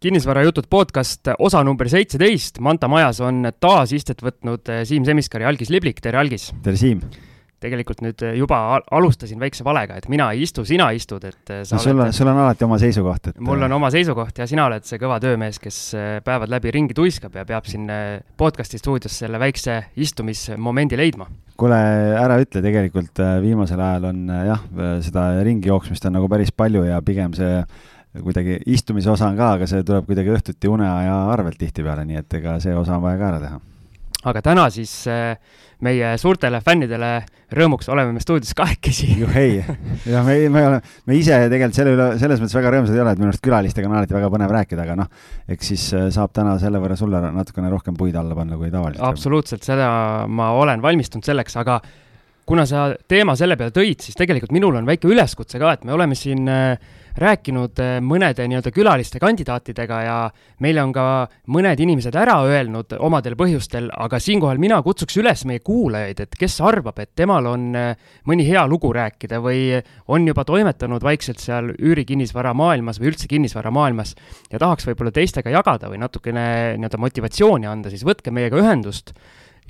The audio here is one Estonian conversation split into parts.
kinnisvarajutud podcast osa number seitseteist, Manta majas on taas istet võtnud eh, Siim Semiskar ja Algis Liblik, tere Algis! tere Siim! tegelikult nüüd eh, juba alustasin väikse valega, et mina ei istu, sina istud, et eh, sa no, sul on, sul on alati oma seisukoht, et mul on oma seisukoht ja sina oled see kõva töömees, kes päevad läbi ringi tuiskab ja peab siin podcast'i stuudios selle väikse istumismomendi leidma kuule, ära ütle, tegelikult viimasel ajal on jah, seda ringi jooksmist on nagu päris palju ja pigem see kuidagi istumise osa on ka, aga see tuleb kuidagi õhtuti uneaja arvelt tihtipeale, nii et ega see osa on vaja ka ära teha. aga täna siis äh, meie suurtele fännidele rõõmuks oleme me stuudios kahekesi. juhei, ja me, me oleme, me ise tegelikult selle üle, selles mõttes väga rõõmsad ei ole, et minu arust külalistega on alati väga põnev rääkida, aga noh, eks siis äh, saab täna selle võrra sulle natukene rohkem puid alla panna kui tavaliselt. absoluutselt, seda ma olen valmistunud selleks, aga kuna sa teema selle peale tõid, siis tegelikult minul on väike üleskutse ka, et me oleme siin äh, rääkinud äh, mõnede nii-öelda külaliste kandidaatidega ja meile on ka mõned inimesed ära öelnud omadel põhjustel, aga siinkohal mina kutsuks üles meie kuulajaid, et kes arvab, et temal on äh, mõni hea lugu rääkida või on juba toimetanud vaikselt seal üürikinnisvara maailmas või üldse kinnisvara maailmas ja tahaks võib-olla teistega jagada või natukene nii-öelda motivatsiooni anda, siis võtke meiega ühendust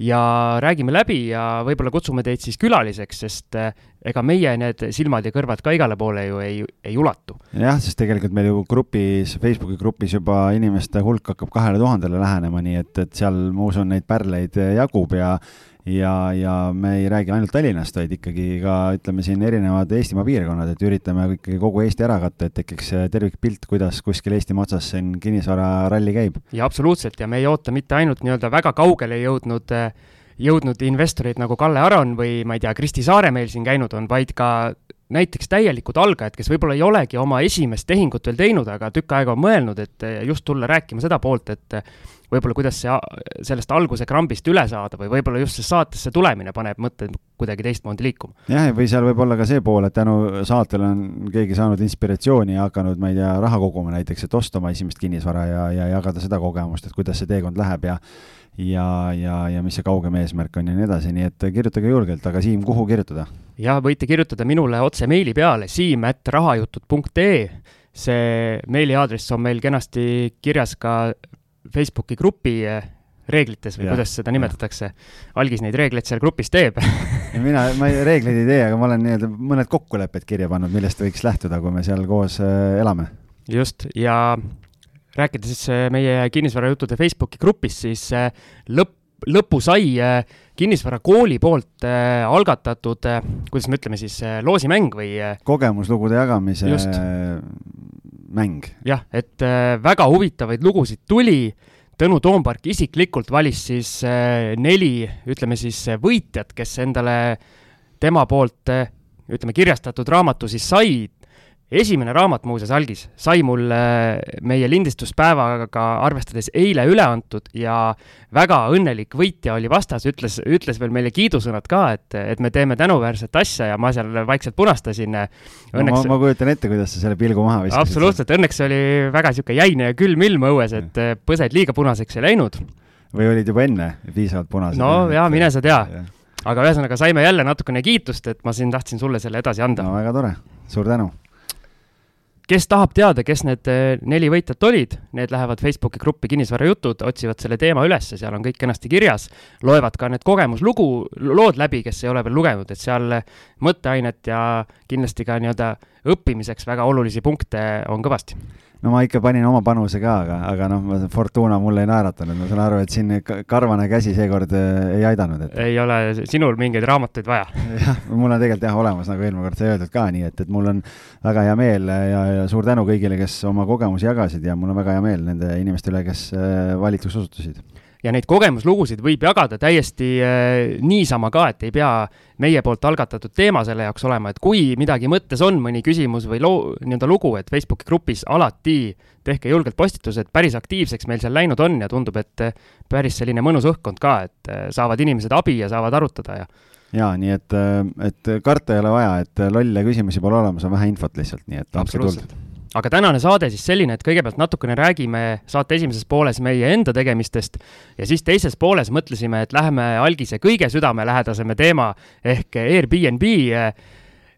ja räägime läbi ja võib-olla kutsume teid siis külaliseks, sest eh, ega meie need silmad ja kõrvad ka igale poole ju ei, ei ulatu. jah, sest tegelikult meil ju grupis, Facebooki grupis juba inimeste hulk hakkab kahele tuhandele lähenema, nii et, et seal ma usun, neid pärleid jagub ja ja, ja me ei räägi ainult Tallinnast, vaid ikkagi ka ütleme siin erinevad Eestimaa piirkonnad, et üritame ikkagi kogu Eesti ära katta, et tekiks tervikpilt, kuidas kuskil Eestimaa otsas siin kinnisvararalli käib. ja absoluutselt ja me ei oota mitte ainult nii-öelda väga kaugele jõudnud jõudnud investoreid nagu Kalle Aron või ma ei tea, Kristi Saare meil siin käinud on, vaid ka näiteks täielikud algajad, kes võib-olla ei olegi oma esimest tehingut veel teinud, aga tükk aega on mõelnud, et just tulla rääkima seda poolt, et võib-olla kuidas see, sellest alguse krambist üle saada või võib-olla just see saatesse tulemine paneb mõtted kuidagi teistmoodi liikuma. jah, või seal võib olla ka see pool, et tänu saatele on keegi saanud inspiratsiooni ja hakanud, ma ei tea, raha koguma näiteks, et osta oma esimest kinnisvara ja, ja jagada seda kogemust, et kuidas see teekond läheb ja ja, ja, ja mis see kaugem eesmärk on ja nii edasi, nii et kirjutage julgelt, aga Siim, kuhu kirjutada? jah, võite kirjutada minule otse meili peale siim.rahajutud.ee see meiliaadress on meil kenasti kirjas ka Facebooki grupi eh, reeglites või ja, kuidas seda nimetatakse. algis neid reegleid seal grupis teeb mina, ma ei, reegleid ei tee, aga ma olen nii-öelda mõned kokkulepped kirja pannud, millest võiks lähtuda, kui me seal koos äh, elame. just, ja rääkides siis eh, meie kinnisvarajuttude Facebooki grupis, siis äh, lõpp, lõpu sai äh, kinnisvarakooli poolt äh, algatatud äh,, kuidas me ütleme siis äh,, loosimäng või äh,? kogemuslugude jagamise just. Mäng. jah, et äh, väga huvitavaid lugusid tuli. Tõnu Toompark isiklikult valis siis äh, neli, ütleme siis võitjat, kes endale tema poolt äh, ütleme, kirjastatud raamatu siis said esimene raamat muuseas, Algis, sai mul meie lindistuspäevaga arvestades eile üle antud ja väga õnnelik võitja oli vastas, ütles, ütles veel meile kiidusõnad ka, et, et me teeme tänuväärset asja ja ma seal vaikselt punastasin. Õnneks... No, ma, ma kujutan ette, kuidas sa selle pilgu maha viskasid. absoluutselt, õnneks oli väga niisugune jäine ja külm ilm õues, et põsed liiga punaseks ei läinud. või olid juba enne piisavalt punased? no jaa, mine sa tea ja. aga ühesõnaga saime jälle natukene kiitust, et ma siin tahtsin sulle selle edasi anda. no väga tore, suur tänu kes tahab teada, kes need eh, neli võitjat olid, need lähevad Facebooki gruppi Kinnisvarajutud, otsivad selle teema üles, seal on kõik kenasti kirjas, loevad ka need kogemuslugu, lood läbi, kes ei ole veel lugenud, et seal mõtteainet ja kindlasti ka nii-öelda õppimiseks väga olulisi punkte on kõvasti no ma ikka panin oma panuse ka, aga, aga noh, Fortuna mulle ei naeratanud, ma saan aru, et siin karvane käsi seekord äh, ei aidanud et.... ei ole sinul mingeid raamatuid vaja? Jah, mul on tegelikult jah olemas, nagu eelmine kord sai öeldud ka, nii et, et mul on väga hea meel ja, ja suur tänu kõigile, kes oma kogemusi jagasid ja mul on väga hea meel nende inimeste üle, kes äh, valituks osutusid ja neid kogemuslugusid võib jagada täiesti äh, niisama ka, et ei pea meie poolt algatatud teema selle jaoks olema, et kui midagi mõttes on, mõni küsimus või loo, nii-öelda lugu, et Facebooki grupis alati tehke julgelt postitused, päris aktiivseks meil seal läinud on ja tundub, et äh, päris selline mõnus õhkkond ka, et äh, saavad inimesed abi ja saavad arutada ja jaa, nii et, et karta ei ole vaja, et lolle küsimusi pole olemas, on vähe infot lihtsalt, nii et andke tuld aga tänane saade siis selline, et kõigepealt natukene räägime saate esimeses pooles meie enda tegemistest ja siis teises pooles mõtlesime, et läheme algise kõige südamelähedasema teema ehk Airbnb eh,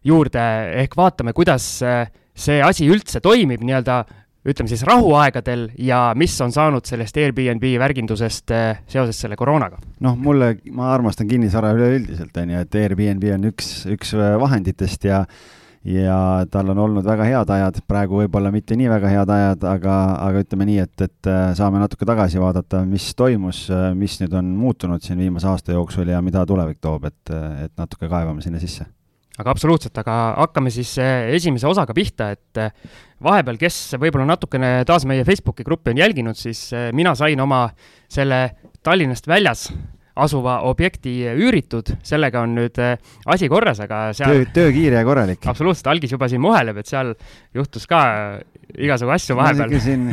juurde, ehk vaatame, kuidas eh, see asi üldse toimib nii-öelda ütleme siis rahuaegadel ja mis on saanud sellest Airbnb värgindusest äh, seoses selle koroonaga? noh, mulle, ma armastan kinnisvara üleüldiselt, on ju, et Airbnb on üks, üks vahenditest ja ja tal on olnud väga head ajad, praegu võib-olla mitte nii väga head ajad, aga, aga ütleme nii, et, et äh, saame natuke tagasi vaadata, mis toimus, mis nüüd on muutunud siin viimase aasta jooksul ja mida tulevik toob, et, et natuke kaevame sinna sisse. Aga absoluutselt, aga hakkame siis esimese osaga pihta, et vahepeal, kes võib-olla natukene taas meie Facebooki gruppi on jälginud, siis mina sain oma selle Tallinnast väljas asuva objekti üüritud, sellega on nüüd asi korras, aga seal töö, töö kiire ja korralik. absoluutselt, algis juba siin muheleb, et seal juhtus ka igasugu asju vahepeal. siin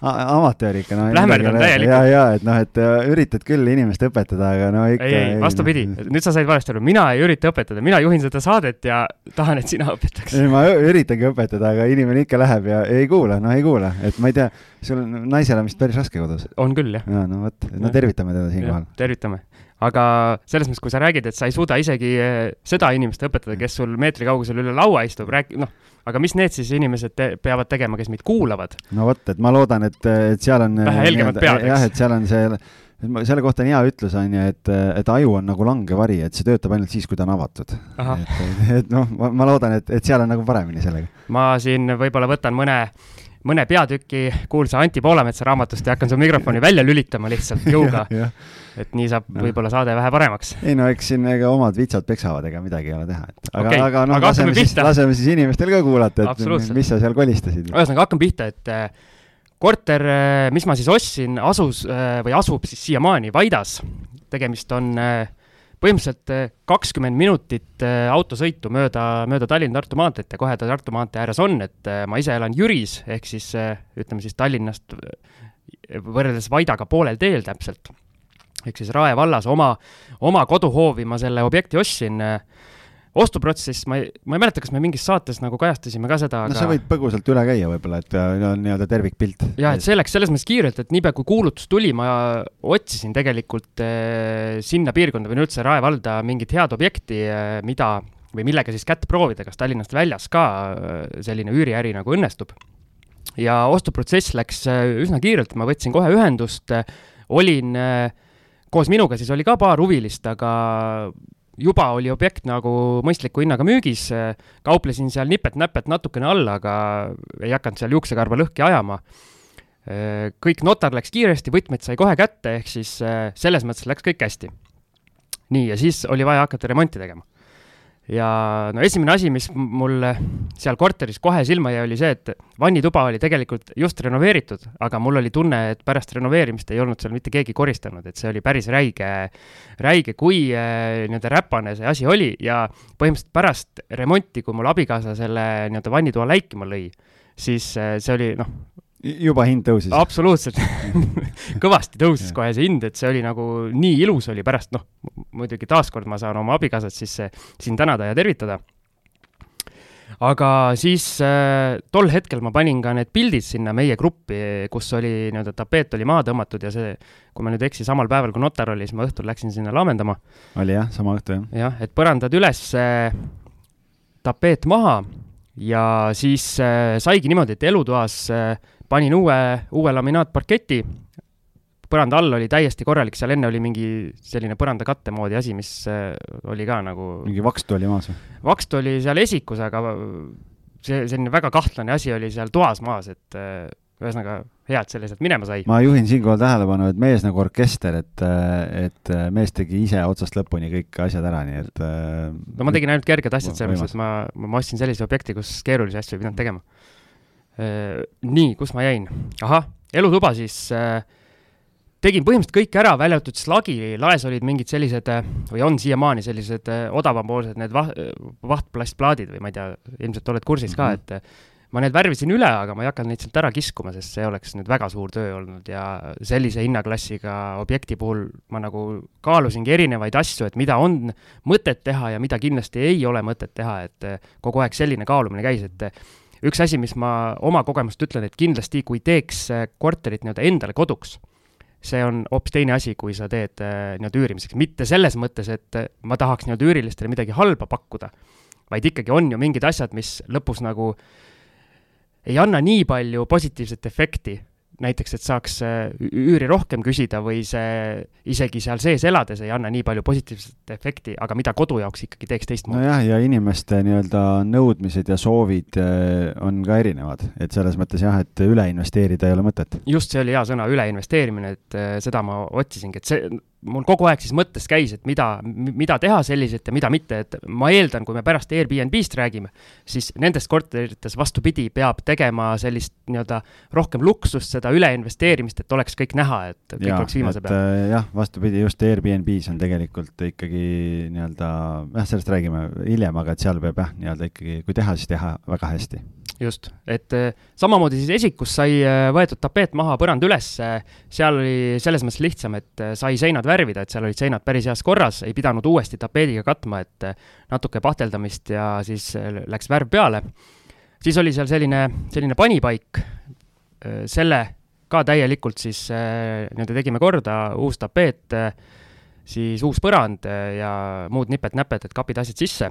amatöör ikka, no. Lähmerdan täielikult. ja, ja et noh, et äh, üritad küll inimest õpetada, aga no ikka. ei, ei, vastupidi, nüüd sa said valesti aru, mina ei ürita õpetada, mina juhin seda saadet ja tahan, et sina õpetaks. ei, ma üritangi õpetada, aga inimene ikka läheb ja ei kuula, no ei kuula, et ma ei tea, sul on naisel on vist päris raske kodus. on küll, jah. ja no vot, no tervitame teda siinkohal. tervitame aga selles mõttes, kui sa räägid, et sa ei suuda isegi eh, seda inimest õpetada, kes sul meetri kaugusel üle laua istub, rääk-, noh, aga mis need siis inimesed te peavad tegema, kes meid kuulavad? no vot, et ma loodan, et, et seal on vähe helgemad pead, eks? jah, et seal on see, selle kohta on hea ütlus, on ju, et, et aju on nagu langevari, et see töötab ainult siis, kui ta on avatud. et, et noh, ma loodan, et, et seal on nagu paremini sellega. ma siin võib-olla võtan mõne mõne peatüki kuulsa Anti Poolametsa raamatust ja hakkan su mikrofoni välja lülitama lihtsalt jõuga et nii saab võib-olla saade vähe paremaks. ei no eks siin ega omad vitsad peksavad, ega midagi ei ole teha, et aga okay., aga noh, laseme siis, laseme siis inimestel ka kuulata, et mis sa seal kolistasid. ühesõnaga, hakkame pihta, et äh, korter, äh, mis ma siis ostsin, asus äh, või asub siis siiamaani Vaidas. tegemist on põhimõtteliselt kakskümmend minutit autosõitu mööda, mööda Tallinna-Tartu maanteed ja kohe ta Tartu maantee ääres on, et ma ise elan Jüris, ehk siis ütleme siis Tallinnast võrreldes Vaidaga poolel teel täpselt. Ehk siis Rae vallas oma, oma koduhoovi ma selle objekti ostsin ostuprotsess, ma ei, ma ei mäleta, kas me mingis saates nagu kajastasime ka seda, aga no sa võid põgusalt üle käia võib-olla, et äh, on nii-öelda tervikpilt. jah, et see läks selles mõttes kiirelt, et niipea kui kuulutus tuli, ma otsisin tegelikult äh, sinna piirkonda või üldse Rae valda mingit head objekti äh,, mida või millega siis kätt proovida, kas Tallinnast väljas ka selline üüriäri nagu õnnestub. ja ostuprotsess läks üsna kiirelt, ma võtsin kohe ühendust, olin äh, koos minuga siis oli ka paar huvilist, aga juba oli objekt nagu mõistliku hinnaga müügis, kauplesin seal nipet-näpet natukene all, aga ei hakanud seal juuksekarva lõhki ajama. kõik notar läks kiiresti, võtmed sai kohe kätte, ehk siis selles mõttes läks kõik hästi. nii, ja siis oli vaja hakata remonti tegema ja no esimene asi, mis mul seal korteris kohe silma jäi, oli see, et vannituba oli tegelikult just renoveeritud, aga mul oli tunne, et pärast renoveerimist ei olnud seal mitte keegi koristanud, et see oli päris räige, räige, kui äh, nii-öelda räpane see asi oli ja põhimõtteliselt pärast remonti, kui mul abikaasa selle nii-öelda vannitoa läikima lõi, siis äh, see oli noh, juba hind tõusis? absoluutselt kõvasti tõusis kohe see hind, et see oli nagu nii ilus oli pärast, noh, muidugi taaskord ma saan oma abikaasat siis siin tänada ja tervitada. aga siis äh, tol hetkel ma panin ka need pildid sinna meie gruppi, kus oli nii-öelda tapeet oli maha tõmmatud ja see, kui ma nüüd ei eksi, samal päeval, kui notar oli, siis ma õhtul läksin sinna laamendama. oli jah, sama õhtu jah? jah, et põrandad üles äh,, tapeet maha ja siis äh, saigi niimoodi, et elutoas äh, panin uue, uue laminaatparketi, põranda all oli täiesti korralik, seal enne oli mingi selline põrandakatte moodi asi, mis äh, oli ka nagu mingi vakstu oli maas või? vakstu oli seal esikus, aga see, selline väga kahtlane asi oli seal toas maas, et äh, ühesõnaga hea, et selle sealt minema sai. ma juhin siinkohal tähelepanu, et mees nagu orkester, et, et mees tegi ise otsast lõpuni kõik asjad ära, nii et no ma tegin ainult kerged asjad, selles mõttes, et ma, ma ostsin sellise objekti, kus keerulisi asju ei pidanud tegema Äh, nii, kus ma jäin? ahah, elutuba siis äh, tegin põhimõtteliselt kõik ära, välja arvatud siis lagi, laes olid mingid sellised äh, või on siiamaani sellised odavampoolsed need vaht, vahtplastplaadid või ma ei tea, ilmselt oled kursis ka -hmm. et ma need värvisin üle, aga ma ei hakanud neid sealt ära kiskuma, sest see oleks nüüd väga suur töö olnud ja sellise hinnaklassiga objekti puhul ma nagu kaalusingi erinevaid asju, et mida on mõtet teha ja mida kindlasti ei ole mõtet teha, et kogu aeg selline kaalumine käis, et üks asi, mis ma oma kogemust ütlen, et kindlasti kui teeks äh, korterit nii-öelda endale koduks, see on hoopis teine asi, kui sa teed äh, nii-öelda üürimiseks, mitte selles mõttes, et äh, ma tahaks nii-öelda üürilistele midagi halba pakkuda, vaid ikkagi on ju mingid asjad, mis lõpus nagu ei anna nii palju positiivset efekti näiteks, et saaks äh, üüri rohkem küsida või see isegi seal sees elades ei anna nii palju positiivset efekti, aga mida kodu jaoks ikkagi teeks teistmoodi. nojah, ja inimeste nii-öelda nõudmised ja soovid äh, on ka erinevad, et selles mõttes jah, et üle investeerida ei ole mõtet. just, see oli hea sõna, üle investeerimine, et äh, seda ma otsisingi, et see, mul kogu aeg siis mõttes käis, et mida, mida teha selliselt ja mida mitte, et ma eeldan, kui me pärast Airbnb-st räägime, siis nendes korterites vastupidi, peab tegema sellist nii-öelda rohkem luksust, seda üleinvesteerimist, et oleks kõik näha, et kõik ja, oleks viimase peal. Äh, jah, vastupidi, just Airbnb-s on tegelikult ikkagi nii-öelda, jah, sellest räägime hiljem, aga et seal peab jah, nii-öelda ikkagi, kui teha, siis teha väga hästi just, et äh, samamoodi siis esikus sai äh, võetud tapeet maha, põrand üles, seal oli selles mõttes lihtsam, et äh, sai seinad värvida, et seal olid seinad päris heas korras, ei pidanud uuesti tapeediga katma, et natuke pahteldamist ja siis läks värv peale. siis oli seal selline, selline panipaik, selle ka täielikult siis nii-öelda tegime korda, uus tapeet, siis uus põrand ja muud nipet-näpet, et kapid, asjad sisse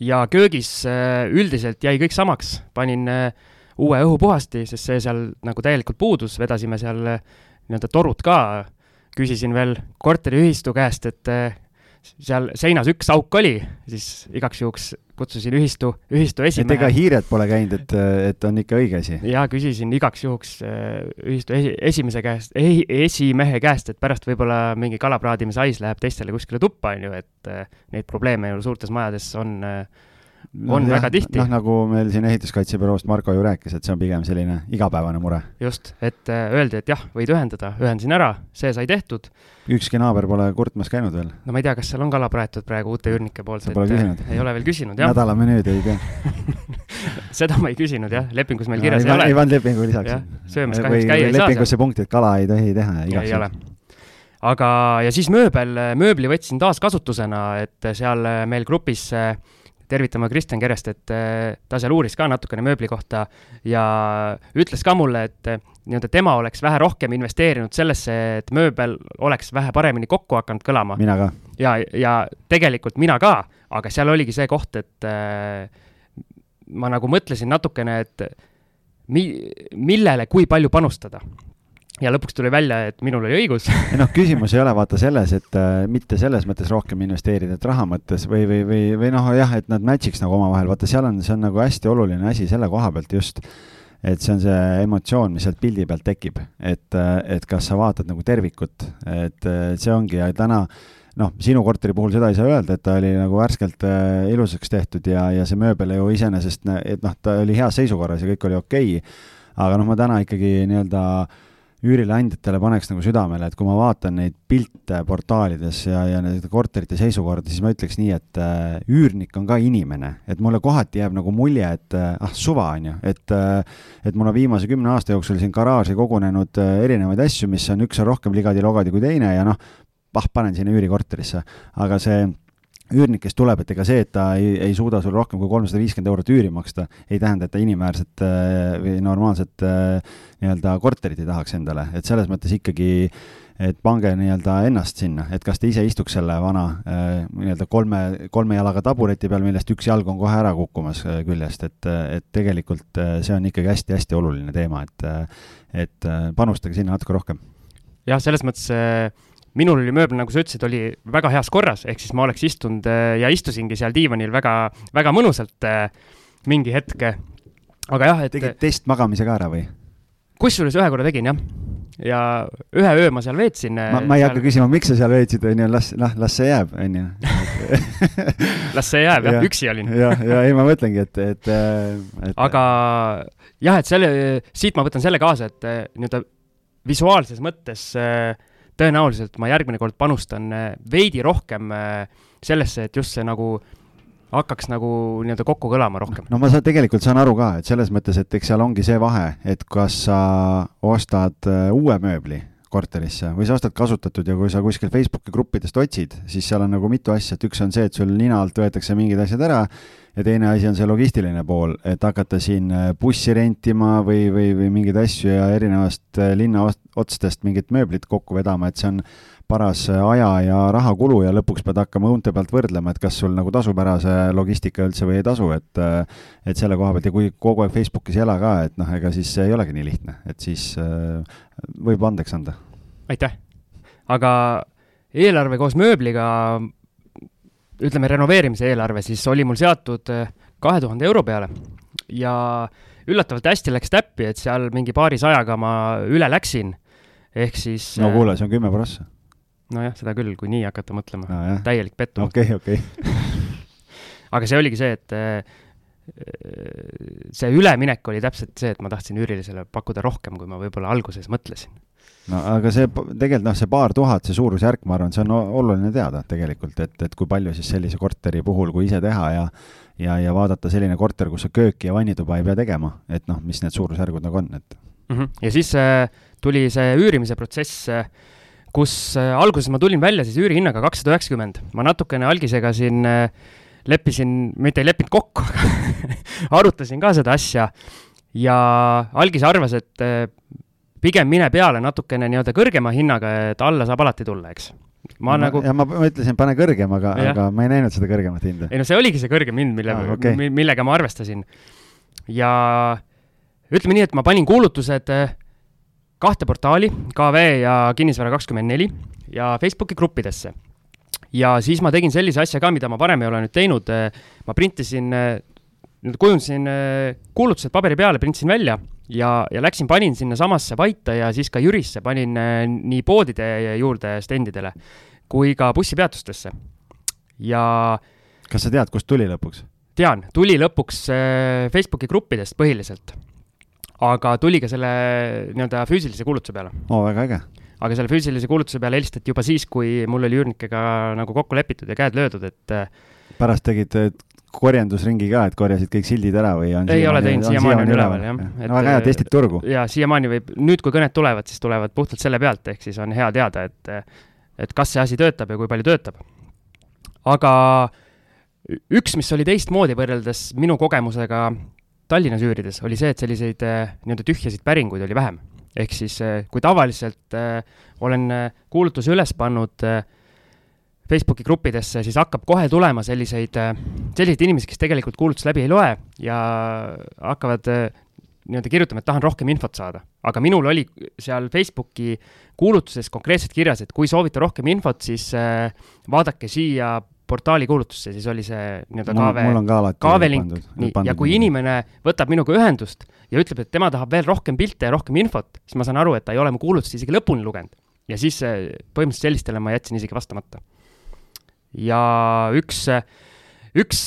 ja köögis äh, üldiselt jäi kõik samaks, panin äh, uue õhupuhasti, sest see seal nagu täielikult puudus, vedasime seal äh, nii-öelda torud ka, küsisin veel korteriühistu käest, et seal seinas üks auk oli, siis igaks juhuks kutsusin ühistu, ühistu esimehe. et ega hiired pole käinud, et, et on ikka õige asi? jaa, küsisin igaks juhuks äh, ühistu esi, esimese käest, esimehe käest, et pärast võib-olla mingi kalapraadimise hais läheb teistele kuskile tuppa, on ju, et äh, neid probleeme ju suurtes majades on äh, on no, väga tihti. noh, nagu meil siin ehituskaitsebüroost Marko ju rääkis, et see on pigem selline igapäevane mure. just, et äh, öeldi, et jah, võid ühendada, ühendasin ära, see sai tehtud. ükski naaber pole kurtmas käinud veel? no ma ei tea, kas seal on kala praetud praegu uute üürnike poolt. Pole küsinud? ei ole veel küsinud, jah. nädala menüüd ei tea seda ma ei küsinud jah, lepingus meil kirjas no, ei, ei ole. ei pannud lepingu lisaks. söömas kahjuks käia ei saa. lepingusse punkt, et kala ei tohi teha igaks juhuks aga, ja siis mööbel, mööbli võtsin taaskasutusena, et seal meil grupis äh, tervitama Kristjan Kerest, et äh, ta seal uuris ka natukene mööbli kohta ja ütles ka mulle, et äh, nii-öelda tema oleks vähe rohkem investeerinud sellesse, et mööbel oleks vähe paremini kokku hakanud kõlama. mina ka. ja, ja tegelikult mina ka, aga seal oligi see koht, et äh, ma nagu mõtlesin natukene, et mi-, millele, kui palju panustada ja lõpuks tuli välja, et minul oli õigus. Noh, küsimus ei ole vaata selles, et äh, mitte selles mõttes rohkem investeerida, et raha mõttes või, või, või, või noh, jah, et nad match'iks nagu omavahel, vaata seal on, see on nagu hästi oluline asi selle koha pealt just, et see on see emotsioon, mis sealt pildi pealt tekib, et, äh, et kas sa vaatad nagu tervikut, et äh, see ongi ja täna noh, sinu korteri puhul seda ei saa öelda, et ta oli nagu värskelt äh, ilusaks tehtud ja, ja see mööbel ju iseenesest, et noh, ta oli heas seisukorras ja kõik oli okei. Okay,, aga noh, ma täna ikkagi nii-öelda äh, üürileandjatele paneks nagu südamele, et kui ma vaatan neid pilte portaalides ja, ja nende korterite seisukorda, siis ma ütleks nii, et äh, üürnik on ka inimene, et mulle kohati jääb nagu mulje, et äh, ah, suva on ju, et äh, et mul on viimase kümne aasta jooksul siin garaaži kogunenud äh, erinevaid asju, mis on, üks on rohkem ligadi-logadi kui teine ja noh, pah, panen sinna üürikorterisse, aga see üürnik, kes tuleb, et ega see, et ta ei, ei suuda sul rohkem kui kolmsada viiskümmend eurot üüri maksta, ei tähenda, et ta inimväärset äh, või normaalset äh, nii-öelda korterit ei tahaks endale, et selles mõttes ikkagi, et pange nii-öelda ennast sinna, et kas te ise istuks selle vana äh, nii-öelda kolme, kolme jalaga tabureti peal, millest üks jalg on kohe ära kukkumas küljest, et, et tegelikult see on ikkagi hästi-hästi oluline teema, et, et panustage sinna natuke rohkem. jah, selles mõttes minul oli mööbel, nagu sa ütlesid, oli väga heas korras, ehk siis ma oleks istunud äh, ja istusingi seal diivanil väga, väga mõnusalt äh, mingi hetk. aga jah, et. tegid testmagamise ka ära või? kusjuures ühe korra tegin jah, ja ühe öö ma seal veetsin. ma, ma ei seal... hakka küsima, miks sa seal veetsid, onju, las, noh, las see jääb, onju. las see jääb, jah, üksi olin. jah, ja ei, ma mõtlengi, et, et, et. aga jah, et selle, siit ma võtan selle kaasa, et nii-öelda visuaalses mõttes äh, tõenäoliselt ma järgmine kord panustan äh, veidi rohkem äh, sellesse, et just see nagu hakkaks nagu nii-öelda kokku kõlama rohkem. no ma saan, tegelikult saan aru ka, et selles mõttes, et eks seal ongi see vahe, et kas sa ostad äh, uue mööbli korterisse või sa ostad kasutatud ja kui sa kuskil Facebooki gruppidest otsid, siis seal on nagu mitu asja, et üks on see, et sul nina alt võetakse mingid asjad ära ja teine asi on see logistiline pool, et hakata siin äh, bussi rentima või, või, või mingeid asju ja erinevast äh, linna otstest mingit mööblit kokku vedama, et see on paras äh, aja ja rahakulu ja lõpuks pead hakkama õunte pealt võrdlema, et kas sul nagu tasub ära see logistika üldse või ei tasu, et et selle koha pealt ja kui kogu aeg Facebookis ei ela ka, et noh, ega siis ei olegi nii lihtne, et siis võib andeks anda. aitäh! aga eelarve koos mööbliga ütleme, renoveerimise eelarve, siis oli mul seatud eh, kahe tuhande euro peale ja üllatavalt hästi läks täppi, et seal mingi paarisajaga ma üle läksin, ehk siis no kuule, see on kümme prossa. nojah, seda küll, kui nii hakata mõtlema no,, täielik pettumus. okei okay,, okei okay. aga see oligi see, et eh, see üleminek oli täpselt see, et ma tahtsin üürilisele pakkuda rohkem, kui ma võib-olla alguses mõtlesin no aga see tegelikult noh, see paar tuhat, see suurusjärk, ma arvan, see on oluline teada tegelikult, et, et kui palju siis sellise korteri puhul, kui ise teha ja ja, ja vaadata selline korter, kus sa kööki ja vannituba ei pea tegema, et noh, mis need suurusjärgud nagu on, et mm. -hmm. ja siis äh, tuli see üürimise protsess äh,, kus äh, alguses ma tulin välja siis üürihinnaga kakssada üheksakümmend, ma natukene algisega siin äh, leppisin, mitte ei leppinud kokku aga arutasin ka seda asja ja algis arvas, et äh, pigem mine peale natukene nii-öelda kõrgema hinnaga, et alla saab alati tulla, eks. ma, ma nagu. ja ma mõtlesin, pane kõrgem, aga, aga ma ei näinud seda kõrgemat hinda. ei no see oligi see kõrgem hind, mille ah,, okay. millega ma arvestasin. ja ütleme nii, et ma panin kuulutused eh, kahte portaali, KV ja Kinnisvara kakskümmend neli ja Facebooki gruppidesse. Ja siis ma tegin sellise asja ka, mida ma varem ei ole nüüd teinud, eh, ma printisin, eh, kujundasin kuulutused paberi peale, printisin välja ja, ja läksin, panin sinnasamasse Vaita ja siis ka Jürisse panin äh, nii poodide juurde stendidele kui ka bussipeatustesse. ja kas sa tead, kust tuli lõpuks? tean, tuli lõpuks äh, Facebooki gruppidest põhiliselt. aga tuli ka selle nii-öelda füüsilise kuulutuse peale. oo, väga äge. Aga selle füüsilise kuulutuse peale helistati juba siis, kui mul oli üürnikega nagu kokku lepitud ja käed löödud, et äh, pärast tegid korjandusringi ka, et korjasid kõik sildid ära või on ei ole teinud, siiamaani on üleval, jah. no väga hea, testid turgu. ja siiamaani võib, nüüd, kui kõned tulevad, siis tulevad puhtalt selle pealt, ehk siis on hea teada, et et kas see asi töötab ja kui palju töötab. aga üks, mis oli teistmoodi võrreldes minu kogemusega Tallinnas üürides, oli see, et selliseid nii-öelda tühjasid päringuid oli vähem. Ehk siis eh, kui tavaliselt äh, olen kuulutuse üles pannud äh, Facebooki gruppidesse, siis hakkab kohe tulema selliseid, selliseid inimesi, kes tegelikult kuulutust läbi ei loe ja hakkavad nii-öelda kirjutama, et tahan rohkem infot saada. aga minul oli seal Facebooki kuulutuses konkreetselt kirjas, et kui soovite rohkem infot, siis äh, vaadake siia portaali kuulutusse, siis oli see nii-öelda KV, KV-link, nii, ja kui inimene võtab minuga ühendust ja ütleb, et tema tahab veel rohkem pilte ja rohkem infot, siis ma saan aru, et ta ei ole mu kuulutust isegi lõpuni lugenud. ja siis äh, põhimõtteliselt sellistele ma jätsin isegi vastamata ja üks, üks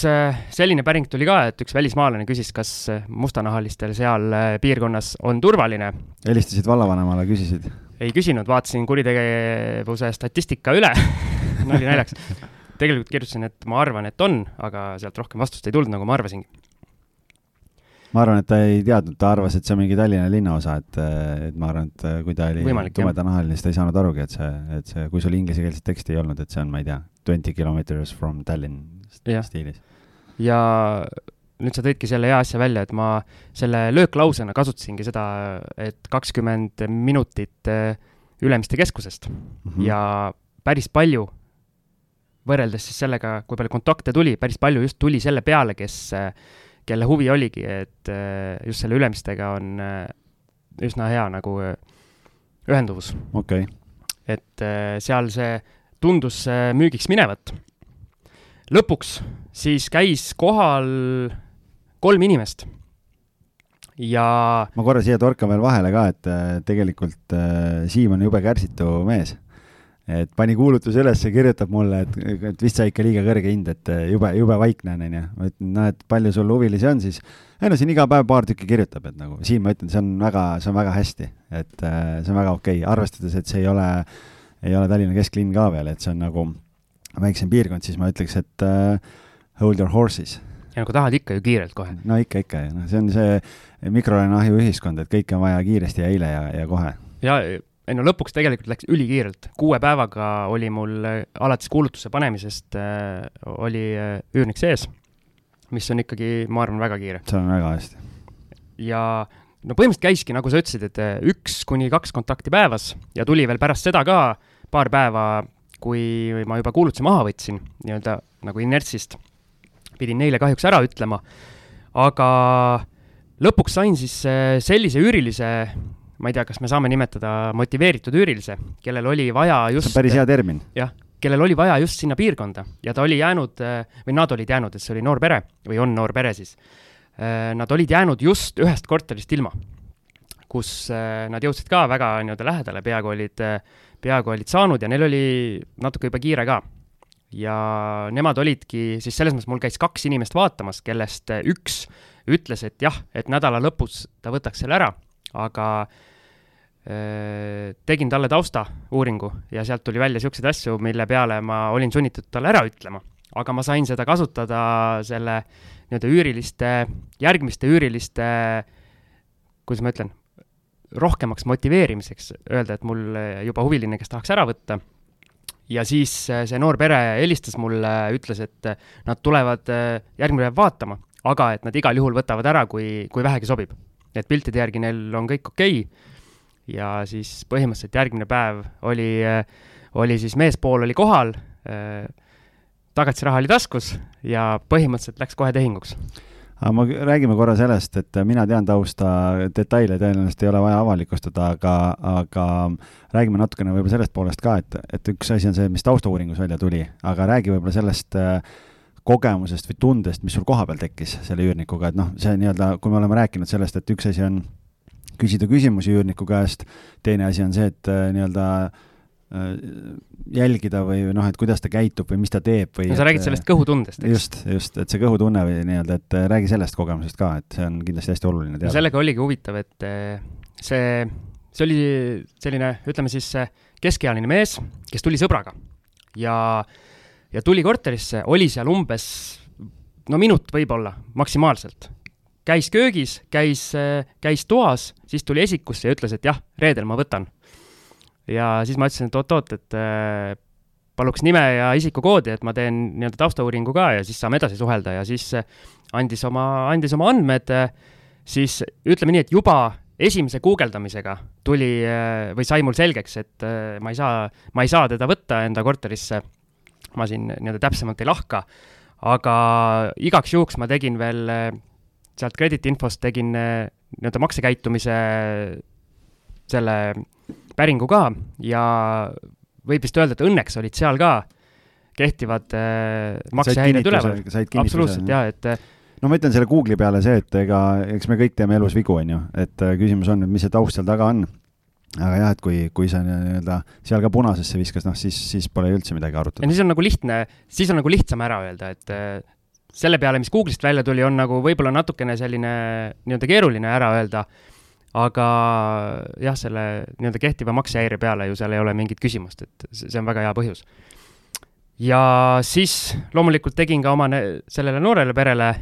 selline päring tuli ka, et üks välismaalane küsis, kas mustanahalistel seal piirkonnas on turvaline. helistasid vallavanemale, küsisid? ei küsinud, vaatasin kuritegevuse statistika üle nali naljaks. Tegelikult kirjutasin, et ma arvan, et on, aga sealt rohkem vastust ei tulnud, nagu ma arvasingi ma arvan, et ta ei teadnud, ta arvas, et see on mingi Tallinna linnaosa, et, et ma arvan, et kui ta oli tumedanahaline, siis ta ei saanud arugi, et see, et see, kui sul inglisekeelset teksti ei olnud, et see on, ma ei tea, twenty kilometers from Tallinn stiilis. ja nüüd sa tõidki selle hea asja välja, et ma selle lööklausena kasutasingi seda, et kakskümmend minutit äh, Ülemiste keskusest mm -hmm. ja päris palju, võrreldes siis sellega, kui palju kontakte tuli, päris palju just tuli selle peale, kes kelle huvi oligi, et äh, just selle Ülemistega on äh, üsna hea nagu äh, ühenduvus. okei okay.. et seal see tundus müügiks minevat. lõpuks siis käis kohal kolm inimest ja ma korra siia torkan veel vahele ka, et tegelikult Siim on jube kärsitu mees et pani kuulutuse üles ja kirjutab mulle, et, et vist sai ikka liiga kõrge hind, et jube, jube vaikne on, onju. ma ütlen, noh, et palju sul huvilisi on siis. ei no siin iga päev paar tükki kirjutab, et nagu siin ma ütlen, see on väga, see on väga hästi, et äh, see on väga okei okay., arvestades, et see ei ole, ei ole Tallinna kesklinn ka veel, et see on nagu väiksem piirkond, siis ma ütleks, et uh, hold your horses ja nagu tahad ikka ju kiirelt kohe. no ikka, ikka, noh, see on see mikrolaineahju ühiskond, et kõike on vaja kiiresti ja eile ja, ja kohe. ja ei no lõpuks tegelikult läks ülikiirelt, kuue päevaga oli mul äh, alates kuulutuse panemisest äh, oli äh, üürnik sees. mis on ikkagi, ma arvan, väga kiire. see on väga hästi. ja no põhimõtteliselt käiski, nagu sa ütlesid, et eh, üks kuni kaks kontakti päevas ja tuli veel pärast seda ka paar päeva, kui ma juba kuulutuse maha võtsin, nii-öelda nagu inertsist, pidin neile kahjuks ära ütlema, aga lõpuks sain siis sellise üürilise, ma ei tea, kas me saame nimetada motiveeritud üürilise, kellel oli vaja just päris hea termin. jah, kellel oli vaja just sinna piirkonda ja ta oli jäänud, eh, või nad olid jäänud, et see oli noor pere või on noor pere siis Äh, nad olid jäänud just ühest korterist ilma, kus äh, nad jõudsid ka väga nii-öelda lähedale, peaaegu olid, äh, peaaegu olid saanud ja neil oli natuke juba kiire ka. ja nemad olidki, siis selles mõttes mul käis kaks inimest vaatamas, kellest üks ütles, et jah, et nädala lõpus ta võtaks selle ära, aga tegin talle taustauuringu ja sealt tuli välja niisuguseid asju, mille peale ma olin sunnitud talle ära ütlema. aga ma sain seda kasutada selle nii-öelda üüriliste, järgmiste üüriliste, kuidas ma ütlen, rohkemaks motiveerimiseks, öelda, et mul juba huviline, kes tahaks ära võtta. ja siis äh, see noor pere helistas mulle, ütles, et nad tulevad äh, järgmine päev vaatama, aga et nad igal juhul võtavad ära, kui, kui vähegi sobib. et piltide järgi neil on kõik okei okay. Ja siis põhimõtteliselt järgmine päev oli, äh, oli siis meespool oli kohal tagatisraha oli taskus ja põhimõtteliselt läks kohe tehinguks. Aga ma, räägime korra sellest, et mina tean tausta detaile, tõenäoliselt ei ole vaja avalikustada, aga, aga räägime natukene võib-olla sellest poolest ka, et, et üks asi on see, mis taustauuringus välja tuli, aga räägi võib-olla sellest äh, kogemusest või tundest, mis sul kohapeal tekkis selle üürnikuga, et noh, see nii-öelda, kui me oleme rääkinud sellest, et üks asi on küsida küsimusi üürniku käest, teine asi on see, et äh, nii-öelda äh, jälgida või noh, et kuidas ta käitub või mis ta teeb või no sa räägid sellest kõhutundest, eks? just, just, et see kõhutunne või nii-öelda, et äh, räägi sellest kogemusest ka, et see on kindlasti hästi oluline teada no. sellega oligi huvitav, et see, see oli selline, ütleme siis keskealine mees, kes tuli sõbraga ja, ja tuli korterisse, oli seal umbes no minut võib-olla maksimaalselt. Käis köögis, käis, käis toas, siis tuli esikusse ja ütles, et jah, reedel ma võtan. Ja siis ma ütlesin, et oot-oot, et äh, paluks nime ja isikukoodi, et ma teen nii-öelda taustauuringu ka ja siis saame edasi suhelda. Ja siis äh, andis oma, andis oma andmed äh,, siis ütleme nii, et juba esimese guugeldamisega tuli äh, või sai mul selgeks, et ma ei saa, ma ei saa teda võtta enda korterisse, ma siin nii-öelda täpsemalt ei lahka, aga igaks juhuks ma tegin veel äh, sealt krediitinfost tegin nii-öelda maksekäitumise selle päringu ka ja võib vist öelda, et õnneks olid seal ka kehtivad äh, maksehäired üleval. absoluutselt jaa, et äh, no ma ütlen selle Google'i peale see, et ega, eks me kõik teeme elus vigu, on ju, et äh, küsimus on, et mis see taust seal taga on. aga jah, et kui, kui sa nii-öelda seal ka punasesse viskas, noh siis, siis pole üldse midagi arutada. siis on nagu lihtne, siis on nagu lihtsam ära öelda, et äh, selle peale, mis Google'ist välja tuli, on nagu võib-olla natukene selline nii-öelda keeruline ära öelda aga jah, selle nii-öelda kehtiva maksehäire peale ju seal ei ole mingit küsimust, et see on väga hea põhjus. ja siis loomulikult tegin ka oma sellele noorele perele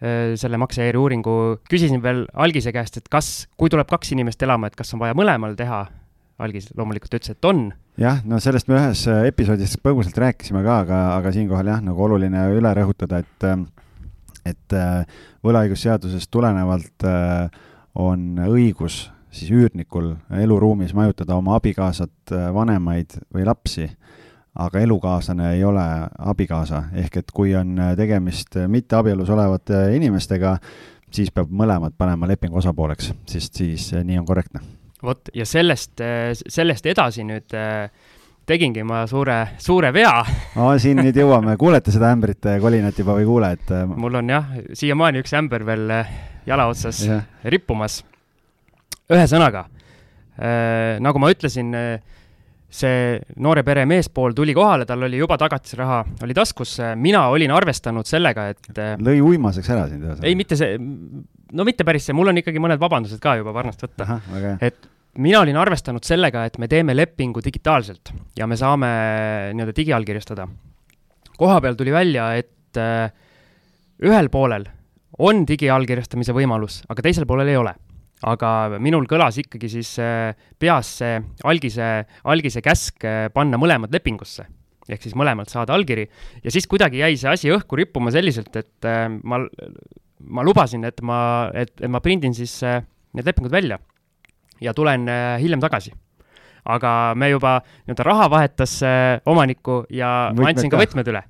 selle maksehäire uuringu, küsisin veel algise käest, et kas, kui tuleb kaks inimest elama, et kas on vaja mõlemal teha. algis loomulikult ütles, et on. Jah, no sellest me ühes äh, episoodis põgusalt rääkisime ka, aga, aga siinkohal jah, nagu oluline üle rõhutada, et, äh, et võlaõigusseadusest tulenevalt äh, on õigus siis üürnikul eluruumis majutada oma abikaasat, vanemaid või lapsi, aga elukaaslane ei ole abikaasa, ehk et kui on tegemist mitteabielus olevate inimestega, siis peab mõlemad panema lepingu osapooleks, sest siis nii on korrektne. Vot, ja sellest, sellest edasi nüüd tegingi ma suure, suure vea no siin nüüd jõuame, kuulete seda ämbrit kolinat juba või ei kuule, et mul on jah, siiamaani üks ämber veel jala otsas yeah. rippumas. ühesõnaga nagu ma ütlesin see noore pere meespool tuli kohale, tal oli juba tagatisraha, oli taskus, mina olin arvestanud sellega, et lõi uimaseks ära sind ühesõnaga? ei, mitte see, no mitte päris see, mul on ikkagi mõned vabandused ka juba varnast võtta. et mina olin arvestanud sellega, et me teeme lepingu digitaalselt ja me saame nii-öelda digiallkirjastada. koha peal tuli välja, et äh, ühel poolel on digiallkirjastamise võimalus, aga teisel poolel ei ole. aga minul kõlas ikkagi siis äh, peas see algise, algise käsk äh, panna mõlemad lepingusse. ehk siis mõlemalt saada allkiri ja siis kuidagi jäi see asi õhku rippuma selliselt, et äh, ma, ma lubasin, et ma, et, et ma prindin siis äh, need lepingud välja ja tulen äh, hiljem tagasi. Aga me juba nii-öelda raha vahetas äh, omanikku ja võtmed ma andsin ka võtmed üle.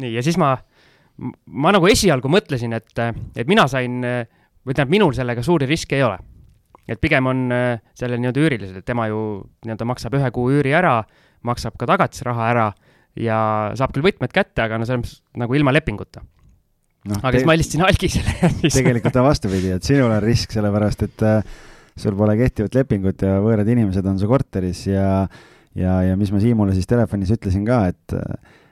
nii, ja siis ma, ma nagu esialgu mõtlesin, et, et mina sain, või tähendab, minul sellega suuri riske ei ole. Et pigem on sellel nii-öelda üürilisel, et tema ju nii-öelda maksab ühe kuu üüri ära, maksab ka tagatisraha ära ja saab küll võtmed kätte, aga no selles mõttes nagu ilma lepinguta no,. aga siis ma helistasin algisele tegelikult on vastupidi, et sinul on risk, sellepärast et äh, sul pole kehtivat lepingut ja võõrad inimesed on su korteris ja ja, ja mis ma Siimule siis telefonis ütlesin ka, et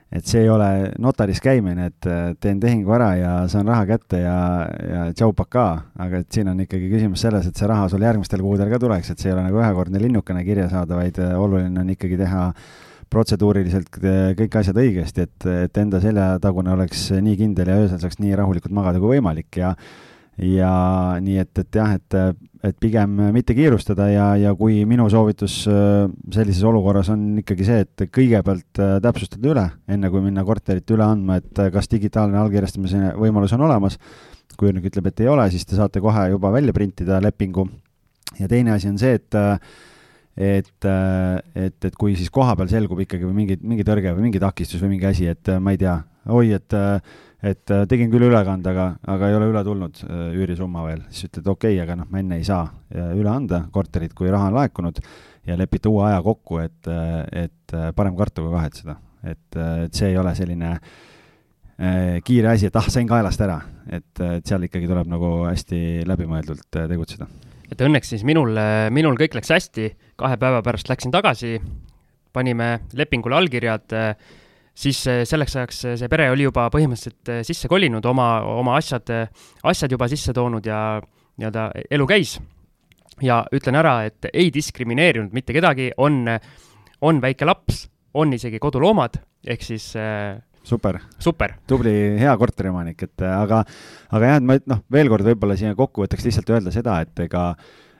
et see ei ole notaris käimine, et teen tehingu ära ja saan raha kätte ja, ja tšau pakaa, aga et siin on ikkagi küsimus selles, et see raha sul järgmistel kuudel ka tuleks, et see ei ole nagu ühekordne linnukene kirja saada, vaid oluline on ikkagi teha protseduuriliselt kõik asjad õigesti, et, et enda seljatagune oleks nii kindel ja öösel saaks nii rahulikult magada kui võimalik ja ja nii et, et jah, et, et pigem mitte kiirustada ja, ja kui minu soovitus äh, sellises olukorras on ikkagi see, et kõigepealt äh, täpsustada üle, enne kui minna korterit üle andma, et äh, kas digitaalne allkirjastamise võimalus on olemas. kui üürnik ütleb, et ei ole, siis te saate kohe juba välja printida lepingu. ja teine asi on see, et et, et, et kui siis kohapeal selgub ikkagi mingi, mingi tõrge või mingi takistus või mingi asi, et ma ei tea, oi, et et äh, tegin küll ülekande, aga, aga ei ole üle tulnud äh, üürisumma veel, siis ütled okei okay,, aga noh, ma enne ei saa üle anda korterit, kui raha on laekunud ja lepite uue aja kokku, et, äh, et parem karta kui kahetseda. et, et see ei ole selline kiire asi, et ah, sain kaelast ära, et, et seal ikkagi tuleb nagu hästi läbimõeldult tegutseda. Et õnneks siis minul, minul kõik läks hästi, kahe päeva pärast läksin tagasi, panime lepingule allkirjad äh, siis eh, selleks ajaks see pere oli juba põhimõtteliselt sisse kolinud, oma, oma asjad, asjad juba sisse toonud ja nii-öelda elu käis. ja ütlen ära, et ei diskrimineerinud mitte kedagi, on, on väike laps, on isegi koduloomad, ehk siis super, super., tubli, hea korteriomanik, et aga, aga jah, et ma noh, veel kord võib-olla siia kokkuvõtteks lihtsalt öelda seda, et ega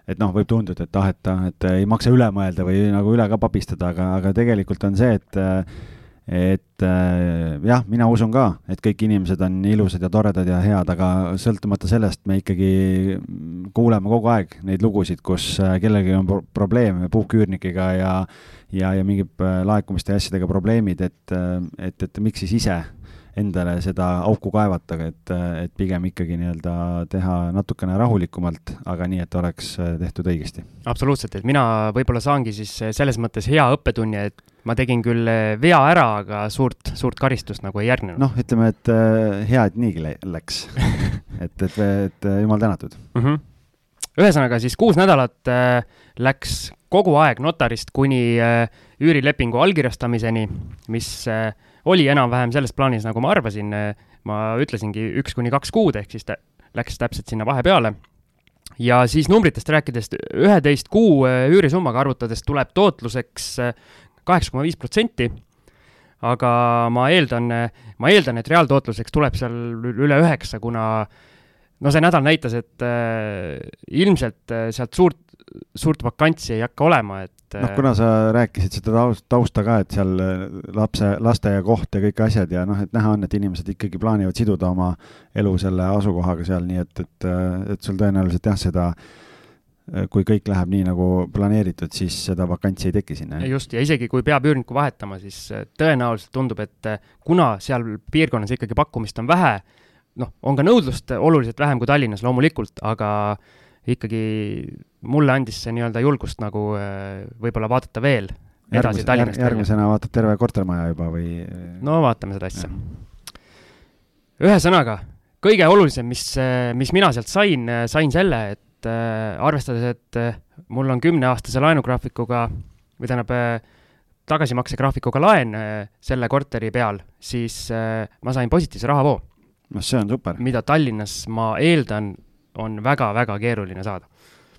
et noh, võib tunduda, et ah, et, et ei maksa üle mõelda või nagu üle ka papistada, aga, aga tegelikult on see, et et äh, jah, mina usun ka, et kõik inimesed on ilusad ja toredad ja head, aga sõltumata sellest me ikkagi kuuleme kogu aeg neid lugusid, kus äh, kellelgi on pro probleeme puhküürnikega ja ja, ja mingi äh, laekumiste ja asjadega probleemid, et, et, et miks siis ise endale seda auku kaevata, et, et pigem ikkagi nii-öelda teha natukene rahulikumalt, aga nii, et oleks tehtud õigesti. absoluutselt, et mina võib-olla saangi siis selles mõttes hea õppetunni, et ma tegin küll vea ära, aga suurt, suurt karistust nagu ei järgnenud. noh, ütleme, et äh, hea, et niigi läks et, et, et jumal tänatud mm. -hmm. ühesõnaga siis kuus nädalat äh, läks kogu aeg notarist kuni äh, üürilepingu allkirjastamiseni, mis äh, oli enam-vähem selles plaanis, nagu ma arvasin. ma ütlesingi üks kuni kaks kuud, ehk siis ta läks täpselt sinna vahepeale. ja siis numbritest rääkides, üheteist kuu äh, üürisummaga arvutades tuleb tootluseks äh, kaheksa koma viis protsenti. Aga ma eeldan, ma eeldan, et reaaltootluseks tuleb seal üle üheksa, kuna no see nädal näitas, et äh, ilmselt äh, sealt suurt, suurt vakantsi ei hakka olema, et et noh, kuna sa rääkisid seda taust, tausta ka, et seal äh, lapse, lasteaiakoht ja kõik asjad ja noh, et näha on, et inimesed ikkagi plaanivad siduda oma elu selle asukohaga seal, nii et, et, äh, et sul tõenäoliselt jah, seda äh, kui kõik läheb nii, nagu planeeritud, siis seda vakantsi ei teki sinna. just, ja isegi kui peab üürnikku vahetama, siis tõenäoliselt tundub, et kuna seal piirkonnas ikkagi pakkumist on vähe, noh, on ka nõudlust oluliselt vähem kui Tallinnas loomulikult, aga ikkagi mulle andis see nii-öelda julgust nagu äh, võib-olla vaadata veel edasi Tallinnast järg, järgmisena vaatad terve kortermaja juba või? no vaatame seda asja. ühesõnaga, kõige olulisem, mis, äh, mis mina sealt sain, äh, sain selle, et äh, arvestades, et äh, mul on kümneaastase laenugraafikuga või tähendab äh, tagasimaksegraafikuga laen äh, selle korteri peal, siis äh, ma sain positiivse rahavoo. noh, see on super. mida Tallinnas, ma eeldan, on väga-väga keeruline saada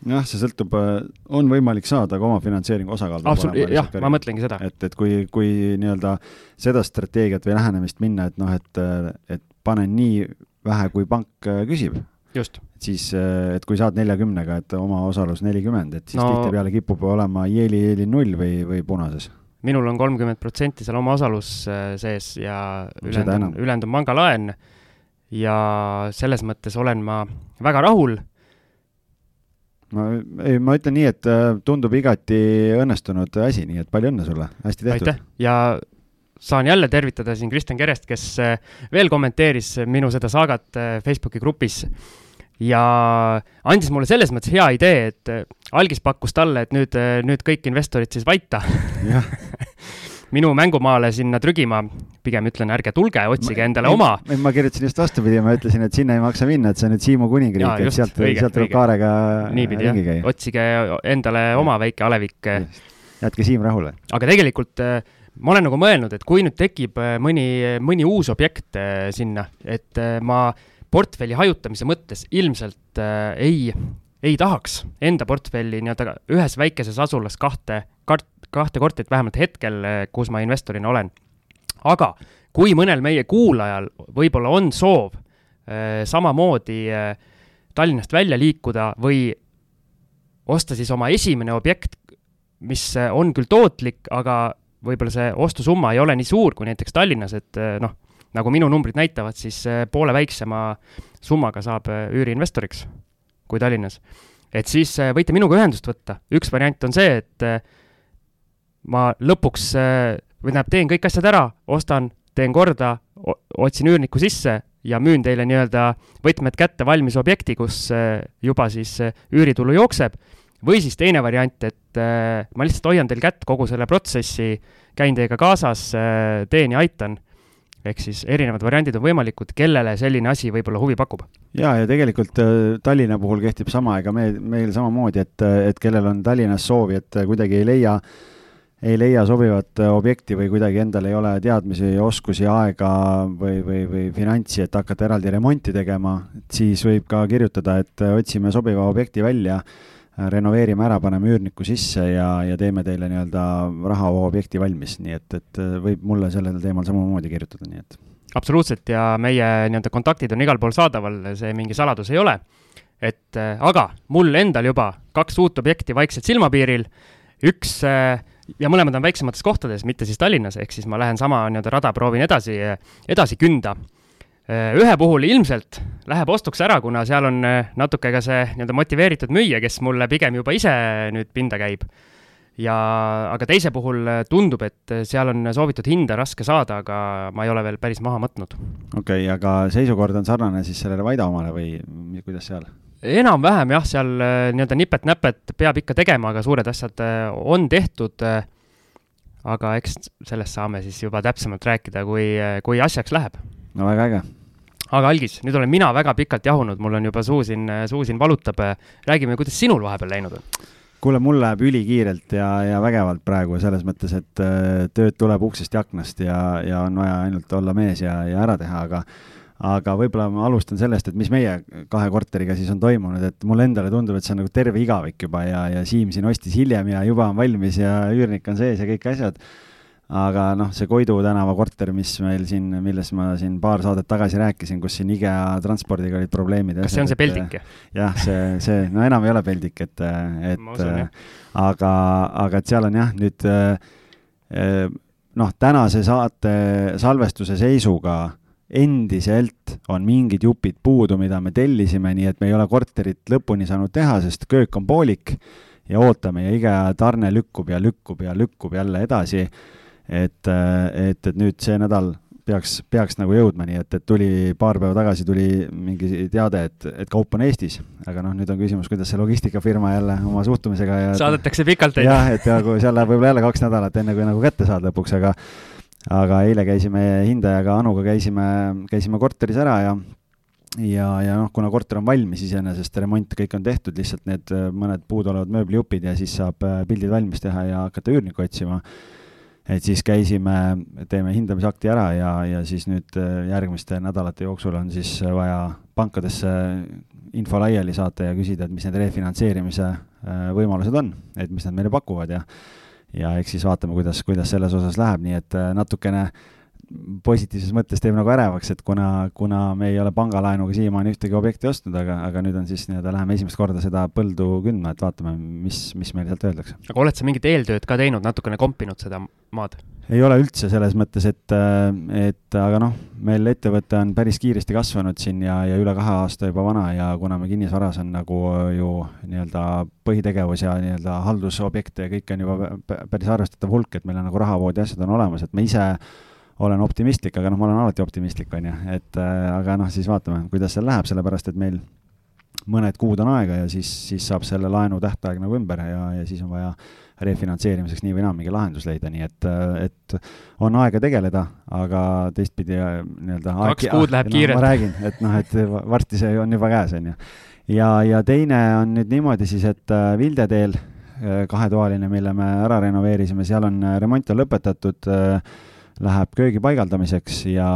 jah, see sõltub, äh, on võimalik saada ka omafinantseeringu osakaal. absoluutselt, jah, ma mõtlengi seda. et, et kui, kui nii-öelda seda strateegiat või lähenemist minna, et noh, et, et panen nii vähe, kui pank äh, küsib. siis, äh, et kui saad neljakümnega, et omaosalus nelikümmend, et siis no, tihtipeale kipub olema jeeli-jeeli null või, või punases. Minul on kolmkümmend protsenti seal omaosalus äh, sees ja ülejäänud ülejäänud on pangalaen ja selles mõttes olen ma väga rahul. Ma, ei, ma ütlen nii, et äh, tundub igati õnnestunud asi, nii et palju õnne sulle, hästi tehtud. aitäh! Ja saan jälle tervitada siin Kristjan Kerest, kes veel kommenteeris minu seda saagat Facebooki grupis ja andis mulle selles mõttes hea idee, et algis pakkus talle, et nüüd, nüüd kõik investorid siis vaita minu mängumaale sinna trügima, pigem ütlen, ärge tulge, otsige endale ma, oma. ma kirjutasin just vastupidi, ma ütlesin, et sinna ei maksa minna, et see on nüüd Siimu kuningriik, et sealt, sealt tuleb kaarega niipidi jah, otsige endale ja. oma väike alevik. jätke Siim rahule. aga tegelikult äh, ma olen nagu mõelnud, et kui nüüd tekib äh, mõni, mõni uus objekt äh, sinna, et ma portfelli hajutamise mõttes ilmselt äh, ei, ei tahaks enda portfelli nii-öelda ühes väikeses asulas kahte kart-, kahte korterit vähemalt hetkel, eh, kus ma investorina olen. aga kui mõnel meie kuulajal võib-olla on soov äh, samamoodi äh, Tallinnast välja liikuda või osta siis oma esimene objekt, mis on küll tootlik, aga võib-olla see ostusumma ei ole nii suur kui näiteks Tallinnas, et noh, nagu minu numbrid näitavad, siis poole väiksema summaga saab üüriinvestoriks kui Tallinnas. et siis võite minuga ühendust võtta, üks variant on see, et ma lõpuks, äh, või tähendab, teen kõik asjad ära, ostan, teen korda, otsin üürniku sisse ja müün teile nii-öelda võtmed kätte valmis objekti, kus äh, juba siis äh, üüritulu jookseb. või siis teine variant, et ma lihtsalt hoian teil kätt kogu selle protsessi, käin teiega kaasas, teen ja aitan ehk siis erinevad variandid on võimalikud, kellele selline asi võib-olla huvi pakub. jaa, ja tegelikult Tallinna puhul kehtib sama, ega me, meil samamoodi, et, et kellel on Tallinnas soovi, et kuidagi ei leia äh, ei leia sobivat äh, objekti või kuidagi endal ei ole teadmisi, oskusi, aega või, või, või finantsi, et hakata eraldi remonti tegema, siis võib ka kirjutada, et äh, otsime sobiva objekti välja, äh, renoveerime ära, paneme üürniku sisse ja, ja teeme teile nii-öelda rahavoo objekti valmis, nii et, et võib mulle sellel teemal samamoodi kirjutada, nii et. absoluutselt ja meie nii-öelda kontaktid on igal pool saadaval, see mingi saladus ei ole. et aga mul endal juba kaks uut objekti vaikselt silmapiiril, üks äh, ja mõlemad on väiksemates kohtades, mitte siis Tallinnas, ehk siis ma lähen sama nii-öelda rada, proovin edasi, edasi künda. Ühe puhul ilmselt läheb ostuks ära, kuna seal on natuke ka see nii-öelda motiveeritud müüja, kes mulle pigem juba ise nüüd pinda käib. ja, aga teise puhul tundub, et seal on soovitud hinda raske saada, aga ma ei ole veel päris maha mõtnud. okei okay,, aga seisukord on sarnane siis sellele Vaida omale või kuidas seal? enam-vähem jah, seal äh, nii-öelda nipet-näpet peab ikka tegema, aga suured asjad äh, on tehtud. Äh, aga eks sellest saame siis juba täpsemalt rääkida, kui, kui asjaks läheb. no väga äge. Aga Algis, nüüd olen mina väga pikalt jahunud, mul on juba suu siin, suu siin valutab. räägime, kuidas sinul vahepeal läinud on? kuule, mul läheb ülikiirelt ja, ja vägevalt praegu selles mõttes, et tööd tuleb uksest ja aknast ja, ja on vaja ainult olla mees ja, ja ära teha, aga aga võib-olla ma alustan sellest, et mis meie kahe korteriga siis on toimunud, et mulle endale tundub, et see on nagu terve igavik juba ja, ja Siim siin ostis hiljem ja juba on valmis ja üürnik on sees ja kõik asjad. Aga noh, see Koidu tänava korter, mis meil siin, millest ma siin paar saadet tagasi rääkisin, kus siin IKEA transpordiga olid probleemid. kas see on see peldik? jah, see, see, no enam ei ole peldik, et, et aga, aga et seal on jah, nüüd noh, tänase saate salvestuse seisuga endiselt on mingid jupid puudu, mida me tellisime, nii et me ei ole korterit lõpuni saanud teha, sest köök on poolik ja ootame ja iga tarne lükkub ja lükkub ja lükkub jälle edasi. Et, et, et nüüd see nädal peaks, peaks nagu jõudma, nii et, et tuli paar päeva tagasi tuli mingi teade, et, et kaup on Eestis, aga noh, nüüd on küsimus, kuidas see logistikafirma jälle oma suhtumisega ja saadetakse pikalt, on ju? jah, et nagu seal läheb võib-olla jälle kaks nädalat, enne kui nagu kätte saad lõpuks, aga aga eile käisime hindajaga, Anuga käisime, käisime korteris ära ja ja, ja noh, kuna korter on valmis iseenesest, remont kõik on tehtud, lihtsalt need mõned puuduolevad mööblijupid ja siis saab äh, pildid valmis teha ja hakata üürnikku otsima. Et siis käisime, teeme hindamisakti ära ja, ja siis nüüd äh, järgmiste nädalate jooksul on siis vaja pankadesse info laiali saata ja küsida, et mis need refinantseerimise võimalused on, et mis nad meile pakuvad ja ja eks siis vaatame, kuidas, kuidas selles osas läheb, nii et äh, natukene positiivses mõttes teeb nagu ärevaks, et kuna, kuna me ei ole pangalaenuga siiamaani ühtegi objekti ostnud, aga, aga nüüd on siis nii-öelda, läheme esimest korda seda põldu kündma, et vaatame, mis, mis meile sealt öeldakse. aga oled sa mingit eeltööd ka teinud, natukene kompinud seda maad? ei ole üldse selles mõttes, et, et aga noh, meil ettevõte on päris kiiresti kasvanud siin ja, ja üle kahe aasta juba vana ja kuna me kinnisvaras on nagu ju nii-öelda põhitegevus ja nii-öelda haldusobjekte ja kõike on juba päris arvestatav hulk, et meil on nagu rahavood ja asjad on olemas, et me ise olen optimistlik, aga noh, ma olen alati optimistlik, on ju, et äh, aga noh, siis vaatame, kuidas seal läheb, sellepärast et meil mõned kuud on aega ja siis, siis saab selle laenu tähtaeg nagu ümber ja, ja siis on vaja refinantseerimiseks nii või naa mingi lahendus leida, nii et, et on aega tegeleda, aga teistpidi äh, nii-öelda kaks kuud ah, läheb no, kiirelt. ma räägin, et noh, et varsti see on juba käes, on ju. ja, ja teine on nüüd niimoodi siis, et äh, Vilde teel äh, kahetoaline, mille me ära renoveerisime, seal on remont on lõpetatud äh, läheb köögi paigaldamiseks ja,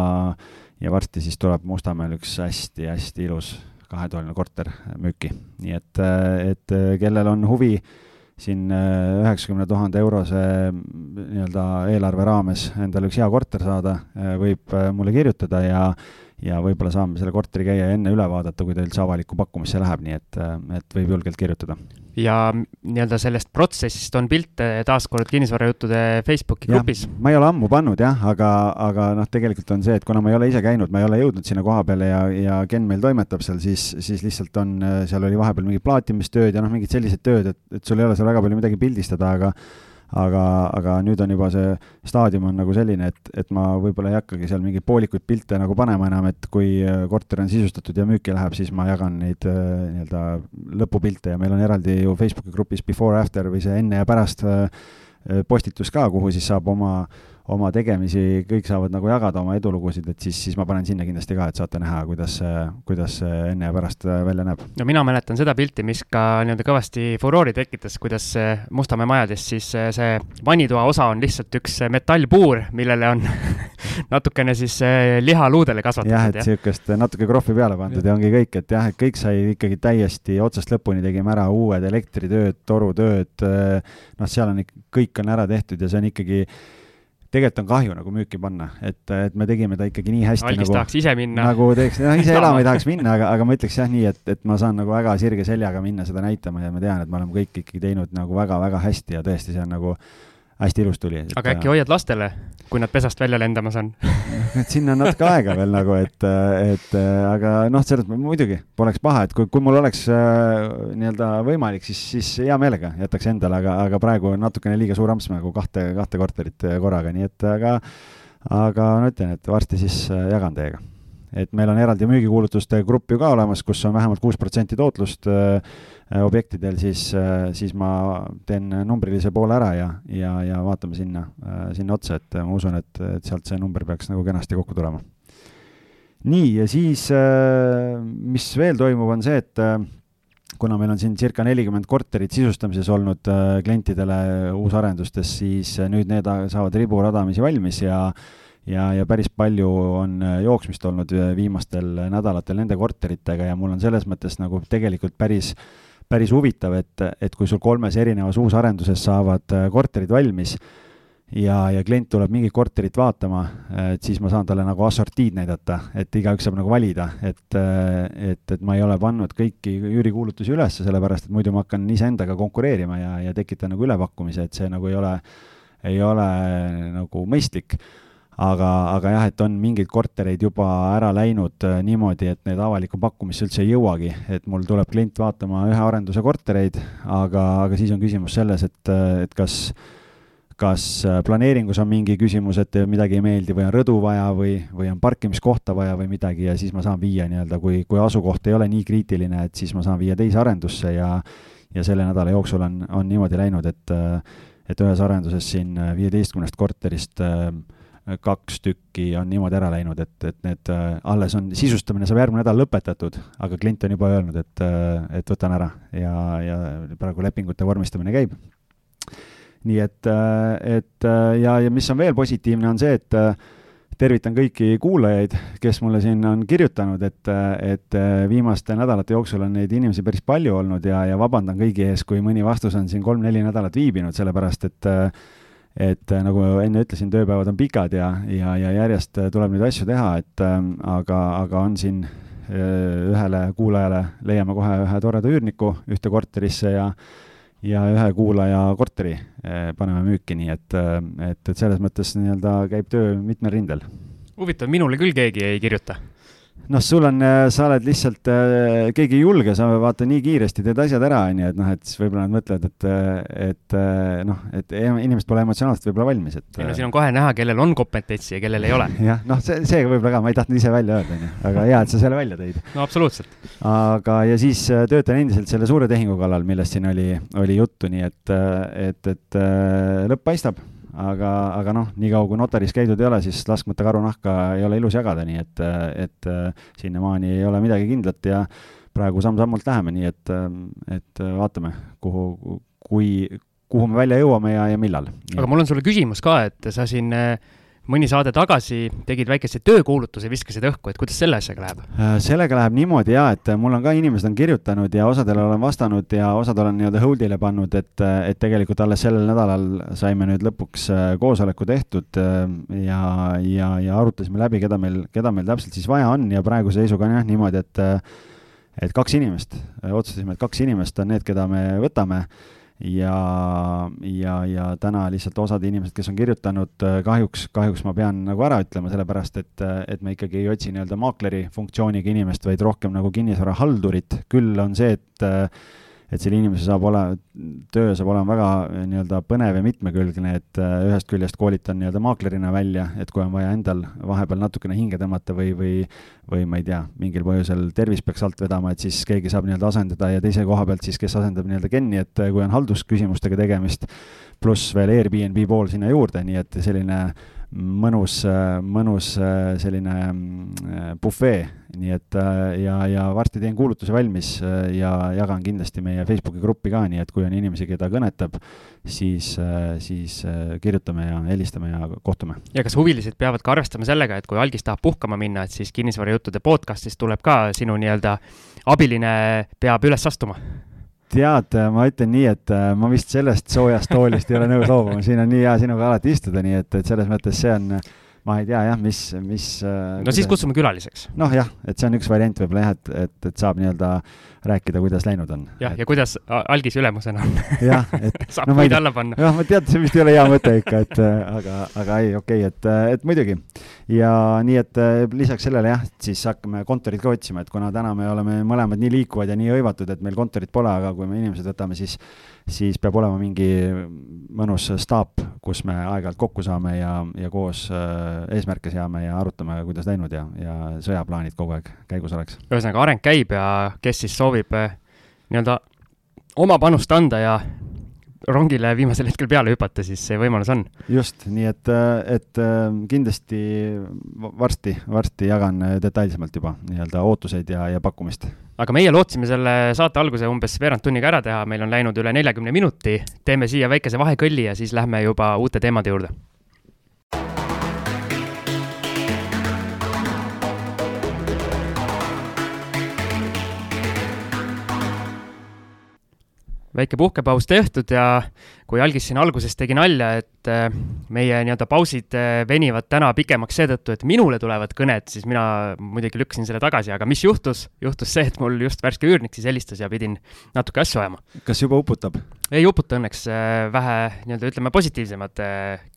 ja varsti siis tuleb Mustamäel üks hästi-hästi ilus kahetoaline korter müüki. nii et, et kellel on huvi siin üheksakümne tuhande eurose nii-öelda eelarve raames endale üks hea korter saada, võib mulle kirjutada ja ja võib-olla saame selle korteri käia enne üle vaadata, kui ta üldse avalikku pakkumisse läheb, nii et, et võib julgelt kirjutada. ja nii-öelda sellest protsessist on pilte taaskord kinnisvarajuttude Facebooki grupis? ma ei ole ammu pannud jah, aga, aga noh, tegelikult on see, et kuna ma ei ole ise käinud, ma ei ole jõudnud sinna koha peale ja, ja Ken meil toimetab seal, siis, siis lihtsalt on, seal oli vahepeal mingid plaatimistööd ja noh, mingid sellised tööd, et, et sul ei ole seal väga palju midagi pildistada, aga aga, aga nüüd on juba see staadium on nagu selline, et, et ma võib-olla ei hakkagi seal mingeid poolikuid pilte nagu panema enam, et kui äh, korter on sisustatud ja müüki läheb, siis ma jagan neid äh, nii-öelda lõpupilte. Ja meil on eraldi ju Facebooki grupis before, after või see enne ja pärast äh, postitus ka, kuhu siis saab oma oma tegemisi, kõik saavad nagu jagada oma edulugusid, et siis, siis ma panen sinna kindlasti ka, et saate näha, kuidas see, kuidas see enne ja pärast äh, välja näeb. no mina mäletan seda pilti, mis ka nii-öelda kõvasti furoori tekitas, kuidas Mustamäe majades siis äh, see vannitoa osa on lihtsalt üks äh, metallpuur, millele on natukene siis liha luudele kasvatatud. jah, et niisugust natuke krohvi peale pandud ja. ja ongi kõik, et jah, et kõik sai ikkagi täiesti otsast lõpuni tegime ära uued elektritööd, torutööd, noh, seal on ikka, kõik on ära tehtud ja see on ikkagi tegelikult on kahju nagu müüki panna, et, et me tegime ta ikkagi nii hästi. algis nagu, tahaks ise minna. nagu teeks, noh ise elama ei tahaks minna, aga, aga ma ütleks jah nii, et, et ma saan nagu väga sirge seljaga minna seda näitama ja ma tean, et me oleme kõik ikkagi teinud nagu väga-väga hästi ja tõesti, see on nagu hästi ilus tuli. aga äkki hoiad lastele, kui nad pesast välja lendamas on et sinna on natuke aega veel nagu, et, et aga noh, selles mõttes muidugi poleks paha, et kui, kui mul oleks äh, nii-öelda võimalik, siis, siis hea meelega jätaks endale, aga, aga praegu on natukene liiga suur amps nagu kahte, kahte korterit korraga, nii et aga, aga ma ütlen, et varsti siis äh, jagan teiega et meil on eraldi müügikuulutuste grupp ju ka olemas, kus on vähemalt kuus protsenti tootlust äh, objektidel, siis äh,, siis ma teen numbrilise poole ära ja, ja, ja vaatame sinna äh,, sinna otsa, et ma usun, et, et sealt see number peaks nagu kenasti kokku tulema. nii, ja siis äh, mis veel toimub, on see, et äh, kuna meil on siin circa nelikümmend korterit sisustamises olnud äh, klientidele uusarendustes, siis äh, nüüd need saavad riburadamisi valmis ja äh, ja, ja päris palju on äh, jooksmist olnud äh, viimastel nädalatel nende korteritega ja mul on selles mõttes nagu tegelikult päris, päris huvitav, et, et kui sul kolmes erinevas uusarenduses saavad äh, korterid valmis ja, ja klient tuleb mingit korterit vaatama, et siis ma saan talle nagu assortiid näidata, et igaüks saab nagu valida, et, et, et ma ei ole pannud kõiki üürikuulutusi üles, sellepärast et muidu ma hakkan iseendaga konkureerima ja, ja tekitan nagu ülepakkumise, et see nagu ei ole, ei ole nagu mõistlik aga, aga jah, et on mingeid kortereid juba ära läinud äh, niimoodi, et need avalikku pakkumisse üldse ei jõuagi, et mul tuleb klient vaatama ühe arenduse kortereid, aga, aga siis on küsimus selles, et, äh, et kas, kas äh, planeeringus on mingi küsimus, et midagi ei meeldi või on rõdu vaja või, või on parkimiskohta vaja või midagi ja siis ma saan viia nii-öelda, kui, kui asukoht ei ole nii kriitiline, et siis ma saan viia teise arendusse ja, ja selle nädala jooksul on, on niimoodi läinud, et, et ühes arenduses siin viieteistkümnest korterist äh, kaks tükki on niimoodi ära läinud, et, et need äh, alles on, sisustamine saab järgmine nädal lõpetatud, aga klient on juba öelnud, et, äh, et võtan ära ja, ja praegu lepingute vormistamine käib. nii et, äh, et ja, ja mis on veel positiivne, on see, et tervitan kõiki kuulajaid, kes mulle siin on kirjutanud, et, et viimaste nädalate jooksul on neid inimesi päris palju olnud ja, ja vabandan kõigi ees, kui mõni vastus on siin kolm-neli nädalat viibinud, sellepärast et et nagu enne ütlesin, tööpäevad on pikad ja, ja, ja järjest tuleb neid asju teha, et aga, aga on siin ühele kuulajale leiame kohe ühe toreda üürniku ühte korterisse ja ja ühe kuulaja korteri paneme müüki, nii et, et, et selles mõttes nii-öelda käib töö mitmel rindel. huvitav, minule küll keegi ei kirjuta noh, sul on, äh, sa oled lihtsalt, äh, keegi ei julge, sa vaata nii kiiresti teed asjad ära, onju, et noh, et siis võib-olla nad mõtlevad, et, äh, et noh, et inimesed pole emotsionaalselt võib-olla valmis, et. ei no siin on kohe näha, kellel on kompetentsi ja kellel ei ole. jah, noh, see, see võib-olla ka, ma ei tahtnud ise välja öelda, onju, aga hea, et sa selle välja tõid. no absoluutselt. aga, ja siis töötan endiselt selle suure tehingu kallal, millest siin oli, oli juttu, nii et, et, et lõpp paistab aga, aga noh, niikaua kui notaris käidud ei ole, siis laskmata karunahka ei ole ilus jagada, nii et, et sinnamaani ei ole midagi kindlat ja praegu samm-sammult läheme, nii et, et vaatame, kuhu, kui, kuhu me välja jõuame ja, ja millal. aga mul on sulle küsimus ka, et sa siin äh, mõni saade tagasi tegid väikese töökuulutuse, viskasid õhku, et kuidas selle asjaga läheb? Äh, sellega läheb niimoodi ja, et mul on ka inimesed on kirjutanud ja osadele olen vastanud ja osad olen nii-öelda hold'ile pannud, et, et tegelikult alles sellel nädalal saime nüüd lõpuks äh, koosoleku tehtud äh, ja, ja, ja arutasime läbi, keda meil, keda meil täpselt siis vaja on ja praeguse seisuga on jah niimoodi, et et kaks inimest, otsustasime, et kaks inimest on need, keda me võtame ja, ja, ja täna lihtsalt osad inimesed, kes on kirjutanud, äh, kahjuks, kahjuks ma pean nagu ära ütlema, sellepärast et, äh, et me ikkagi ei otsi nii-öelda maakleri funktsiooniga inimest, vaid rohkem nagu kinnisvarahaldurit. küll on see, et äh, et selle inimese saab olema, töö saab olema väga eh, nii-öelda põnev ja mitmekülgne, et eh, ühest küljest koolitan nii-öelda maaklerina välja, et kui on vaja endal vahepeal natukene hinge tõmmata või, või või ma ei tea, mingil põhjusel tervis peaks alt vedama, et siis keegi saab nii-öelda asendada ja teise koha pealt siis, kes asendab nii-öelda Kenni, et eh, kui on haldusküsimustega tegemist, pluss veel Airbnb pool sinna juurde, nii et selline mõnus, mõnus selline mm, bufee, nii et ja, ja varsti teen kuulutuse valmis ja jagan kindlasti meie Facebooki gruppi ka, nii et kui on inimesi, keda kõnetab, siis, siis kirjutame ja helistame ja kohtume. ja kas huvilised peavad ka arvestama sellega, et kui algis tahab puhkama minna, et siis kinnisvarajuttude podcast'ist tuleb ka sinu nii-öelda abiline peab üles astuma? Tead, ma ütlen nii, et äh, ma vist sellest soojast toolist ei ole nõus loobuma, siin on nii hea sinuga alati istuda, nii et, et selles mõttes see on, ma ei tea jah, mis, mis. Äh, no siis kutsume külaliseks. noh, jah, et see on üks variant võib-olla jah, et, et, et saab nii-öelda rääkida, kuidas läinud on. jah, ja kuidas algis ülemusena on. jah, et saab no, puid alla panna. jah, ma tean, see vist ei ole hea mõte ikka, et äh, aga, aga ei, okei okay,, et, et muidugi. Ja nii, et lisaks sellele jah, siis hakkame kontorit ka otsima, et kuna täna me oleme mõlemad nii liikuvad ja nii hõivatud, et meil kontorit pole, aga kui me inimesed võtame, siis siis peab olema mingi mõnus staap, kus me aeg-ajalt kokku saame ja, ja koos äh, eesmärke seame ja arutame, kuidas läinud ja, ja sõjaplaanid kogu aeg käigus oleks. ühesõnaga, areng käib ja kes siis soovib äh, nii-öelda oma panust anda ja rongile viimasel hetkel peale hüpata, siis see võimalus on. just, nii et, et kindlasti varsti, varsti jagan detailsemalt juba nii-öelda ootuseid ja, ja pakkumist. aga meie lootsime selle saate alguse umbes veerand tunniga ära teha, meil on läinud üle neljakümne minuti, teeme siia väikese vahekõlli ja siis lähme juba uute teemade juurde väike puhkepaus tehtud ja kui Algis siin alguses tegi nalja, et äh, meie nii-öelda pausid äh, venivad täna pikemaks seetõttu, et minule tulevad kõned, siis mina muidugi lükkasin selle tagasi, aga mis juhtus? juhtus see, et mul just värske üürnik siis helistas ja pidin natuke asju ajama. kas juba uputab? ei uputa õnneks, äh, vähe nii-öelda ütleme, positiivsemad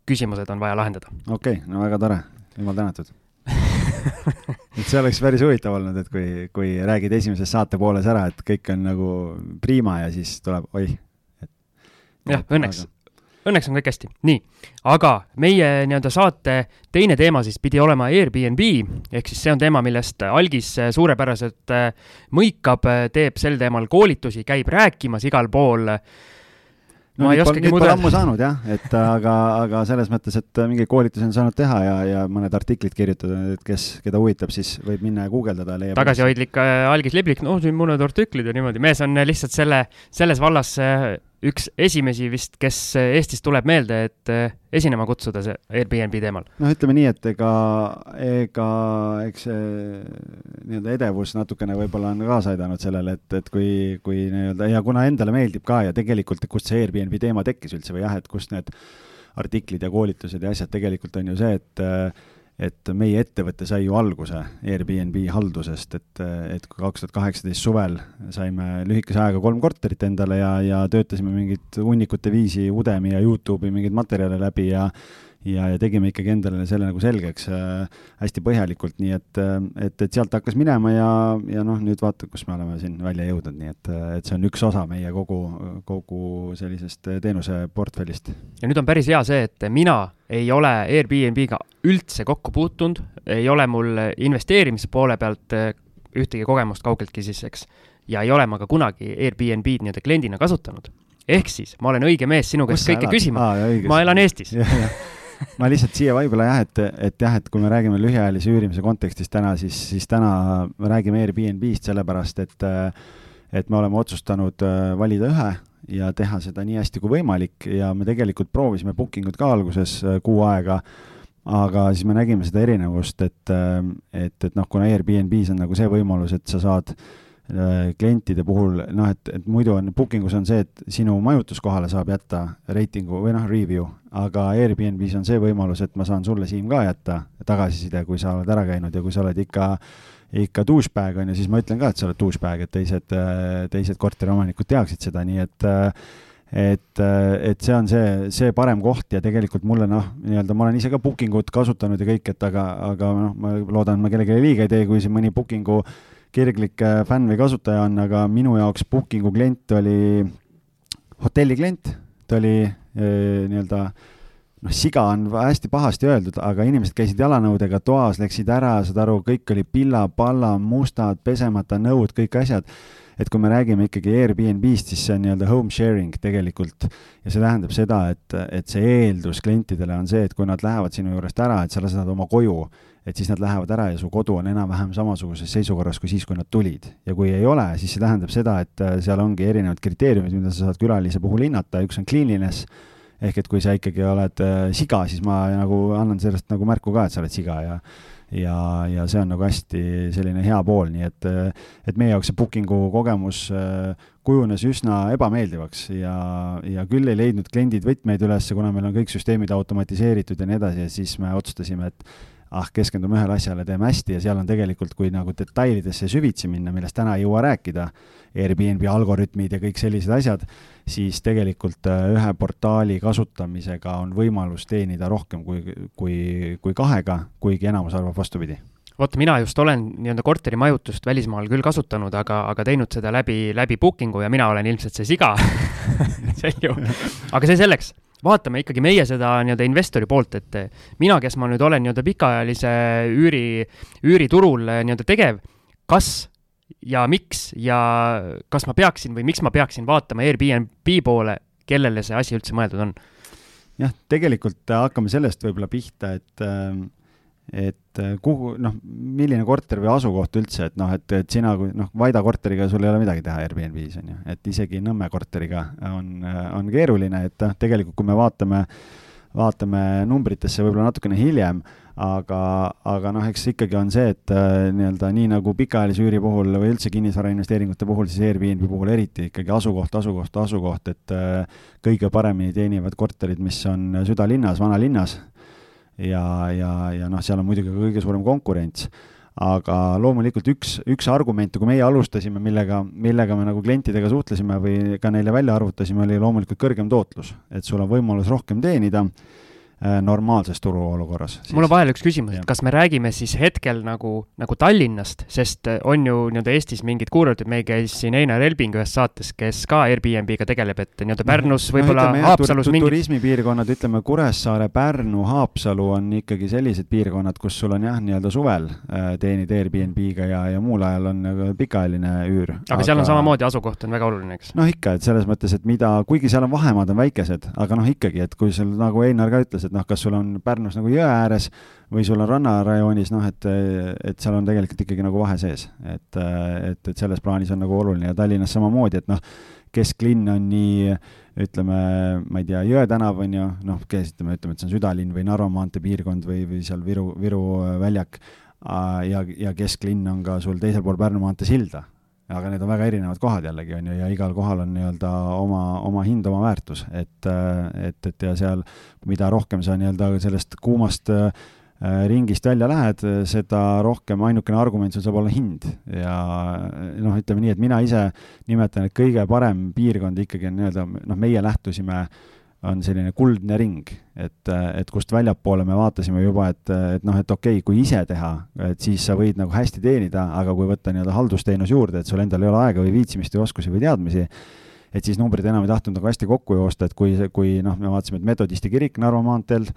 küsimused on vaja lahendada. okei okay,, no väga tore, jumal tänatud et see oleks päris huvitav olnud, et kui, kui räägid esimeses saate pooles ära, et kõik on nagu priima ja siis tuleb, oih. jah, õnneks aga..., õnneks on kõik hästi. nii, aga meie nii-öelda saate teine teema siis pidi olema Airbnb, ehk siis see on teema, millest Algis suurepäraselt äh, mõikab, teeb sel teemal koolitusi, käib rääkimas igal pool no ma ei oskagi muud öelda. ammu saanud jah, et aga, aga selles mõttes, et mingeid koolitusi on saanud teha ja, ja mõned artiklid kirjutada, et kes, keda huvitab, siis võib minna ja guugeldada. tagasihoidlik äh, Algis Liblik, no siin mõned artiklid ja niimoodi, mees on lihtsalt selle, selles vallas äh, üks esimesi vist, kes Eestis tuleb meelde, et eh, esinema kutsuda see Airbnb teemal. noh, ütleme nii, et ega, ega eks see nii-öelda edevus natukene võib-olla on kaasa aidanud sellele, et, et kui, kui nii-öelda ja kuna endale meeldib ka ja tegelikult, kust see Airbnb teema tekkis üldse või jah, et kust need artiklid ja koolitused ja asjad, tegelikult on ju see, et et meie ettevõte sai ju alguse Airbnb haldusest, et, et kui kaks tuhat kaheksateist suvel saime lühikese ajaga kolm korterit endale ja, ja töötasime mingit hunnikute viisi Udemy ja Youtube'i mingeid materjale läbi ja ja, ja tegime ikkagi endale selle nagu selgeks äh, hästi põhjalikult, nii et, äh, et, et sealt hakkas minema ja, ja noh, nüüd vaata, kus me oleme siin välja jõudnud, nii et, äh, et see on üks osa meie kogu, kogu sellisest teenuseportfellist. ja nüüd on päris hea see, et mina ei ole Airbnb-ga üldse kokku puutunud, ei ole mul investeerimise poole pealt ühtegi kogemust kaugeltki siis, eks, ja ei ole ma ka kunagi Airbnb-d nii-öelda kliendina kasutanud ehk siis ma olen õige mees sinu käest kõike elad? küsima. ma elan Eestis ma lihtsalt siia võib-olla jah, et, et jah, et kui me räägime lühiajalise üürimise kontekstis täna, siis, siis täna me räägime Airbnb-st sellepärast, et et me oleme otsustanud äh, valida ühe ja teha seda nii hästi kui võimalik ja me tegelikult proovisime booking ut ka alguses äh, kuu aega, aga siis me nägime seda erinevust, et, äh, et, et noh, kuna Airbnb-s on nagu see võimalus, et sa saad äh, klientide puhul noh, et, et muidu on booking us on see, et sinu majutuskohale saab jätta reitingu või noh, review, aga Airbnb-s on see võimalus, et ma saan sulle, Siim, ka jätta tagasiside, kui sa oled ära käinud ja kui sa oled ikka ikka douchebag on ju, siis ma ütlen ka, et sa oled douchebag, et teised, teised korteriomanikud teaksid seda, nii et et, et see on see, see parem koht ja tegelikult mulle noh, nii-öelda ma olen ise ka booking ut kasutanud ja kõik, et aga, aga noh, ma loodan, et ma kellelegi liiga ei tee, kui siin mõni booking'u kirglik äh, fänn või kasutaja on, aga minu jaoks booking'u klient oli hotelli klient, ta oli äh, nii-öelda noh, siga on hästi pahasti öeldud, aga inimesed käisid jalanõudega toas, läksid ära, saad aru, kõik oli pilla-palla, mustad, pesemata nõud, kõik asjad. Et kui me räägime ikkagi Airbnb-st, siis see on nii-öelda home sharing tegelikult. Ja see tähendab seda, et, et see eeldus klientidele on see, et kui nad lähevad sinu juurest ära, et sa lased nad oma koju, et siis nad lähevad ära ja su kodu on enam-vähem samasuguses seisukorras kui siis, kui nad tulid. ja kui ei ole, siis see tähendab seda, et äh, seal ongi erinevad kriteeriumid, mida sa saad külalise puhul hinnata, üks on cleanliness, ehk et kui sa ikkagi oled äh, siga, siis ma nagu annan sellest nagu märku ka, et sa oled siga ja ja, ja see on nagu hästi selline hea pool, nii et, et meie jaoks see booking'u kogemus äh, kujunes üsna ebameeldivaks ja, ja küll ei leidnud kliendid võtmeid üles, kuna meil on kõik süsteemid automatiseeritud ja nii edasi ja siis me otsustasime, et ah, keskendume ühele asjale, teeme hästi ja seal on tegelikult, kui nagu detailidesse süvitsi minna, millest täna ei jõua rääkida, Airbnb algoritmid ja kõik sellised asjad, siis tegelikult äh, ühe portaali kasutamisega on võimalus teenida rohkem kui, kui, kui kahega, kuigi enamus arvab vastupidi. Vot mina just olen nii-öelda korterimajutust välismaal küll kasutanud, aga, aga teinud seda läbi, läbi booking'u ja mina olen ilmselt see siga. See ju, aga see selleks vaatame ikkagi meie seda nii-öelda investori poolt, et mina, kes ma nüüd olen nii-öelda pikaajalise üüri, üüriturul nii-öelda tegev, kas ja miks ja kas ma peaksin või miks ma peaksin vaatama Airbnb poole, kellele see asi üldse mõeldud on? jah, tegelikult hakkame sellest võib-olla pihta, et et kuhu, noh, milline korter või asukoht üldse, et noh, et, et sina kui noh, Vaida korteriga sul ei ole midagi teha Airbnb-s on ju, et isegi Nõmme korteriga on, on keeruline, et noh, tegelikult kui me vaatame, vaatame numbritesse võib-olla natukene hiljem, aga, aga noh, eks ikkagi on see, et äh, nii-öelda nii nagu pikaajalise üüri puhul või üldse kinnisvarainvesteeringute puhul, siis Airbnb puhul eriti ikkagi asukoht, asukoht, asukoht, et äh, kõige paremini teenivad korterid, mis on südalinnas, vanalinnas ja, ja, ja noh, seal on muidugi ka kõige suurem konkurents. Aga loomulikult üks, üks argumente, kui meie alustasime, millega, millega me nagu klientidega suhtlesime või ka neile välja arvutasime, oli loomulikult kõrgem tootlus, et sul on võimalus rohkem teenida normaalses turuolukorras. mul on vahel üks küsimus, et kas me räägime siis hetkel nagu, nagu Tallinnast, sest äh, on ju nii-öelda Eestis mingid kuulujutud, meil käis siin Einar Elbing ühes saates, kes ka Airbnb-ga tegeleb, et nii-öelda Pärnus võib-olla no, Haapsalus mingi turismipiirkonnad, ütleme Kuressaare, Pärnu, Haapsalu on ikkagi sellised piirkonnad, kus sul on jah, nii-öelda suvel äh, teenid Airbnb-ga ja, ja muul ajal on nagu pikaajaline üür. aga seal on samamoodi asukoht on väga oluline, eks? noh, ikka, et selles mõttes, et mida, kuigi seal on vahemaad on väikesed, aga noh, ikkagi, et kui sul nagu Einar ka ütles, et noh, kas sul on Pärnus nagu jõe ääres või sul on rannarajoonis, noh, et, et seal on tegelikult ikkagi nagu vahe sees. et, et, et selles plaanis on nagu oluline ja Tallinnas samamoodi, et noh, kesklinn on nii ütleme, ma ei tea, Jõe tänav on ju, noh, kes ütleme, ütleme, et see on südalinn või Narva maantee piirkond või, või seal Viru, Viru väljak ja, ja kesklinn on ka sul teisel pool Pärnu maantee silda aga need on väga erinevad kohad jällegi, on ju, ja igal kohal on nii-öelda oma, oma hind, oma väärtus, et, et, et ja seal, mida rohkem sa nii-öelda sellest kuumast äh, ringist välja lähed, seda rohkem ainukene argument sul saab olla hind. Ja noh, ütleme nii, et mina ise nimetan, et kõige parem piirkond ikkagi on nii-öelda, noh, meie lähtusime äh, on selline kuldne ring, et, et kust väljapoole me vaatasime juba, et, et noh, et okei okay,, kui ise teha, et siis sa võid nagu hästi teenida, aga kui võtta nii-öelda haldusteenus juurde, et sul endal ei ole aega või viitsimist või oskusi või teadmisi, et siis numbrid enam ei tahtnud nagu hästi kokku joosta, et kui, kui noh, me vaatasime, et Metodisti kirik Narva maanteel,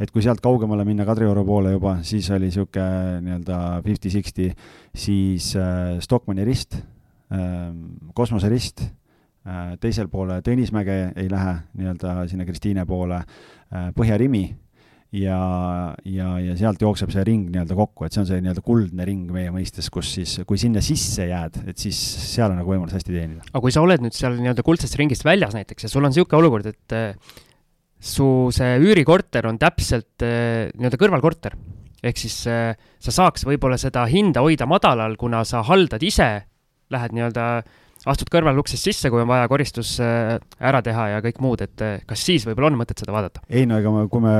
et kui sealt kaugemale minna Kadrioru poole juba, siis oli niisugune nii-öelda fifty-sixty, siis äh, Stockmanni rist äh,, kosmoserist teisel poole Tõnismäge ei lähe nii-öelda sinna Kristiine poole, äh, Põhja-Rimi ja, ja, ja sealt jookseb see ring nii-öelda kokku, et see on see nii-öelda kuldne ring meie mõistes, kus siis, kui sinna sisse jääd, et siis seal on nagu võimalus hästi teenida. aga kui sa oled nüüd seal nii-öelda kuldsest ringist väljas näiteks ja sul on niisugune olukord, et äh, su see üürikorter on täpselt nii-öelda kõrvalkorter, ehk siis sa saaks võib-olla seda hinda hoida madalal, kuna sa haldad ise, lähed nii-öelda astud kõrvaluksest sisse, kui on vaja koristus äh, ära teha ja kõik muud, et äh, kas siis võib-olla on mõtet seda vaadata? ei no ega me, kui me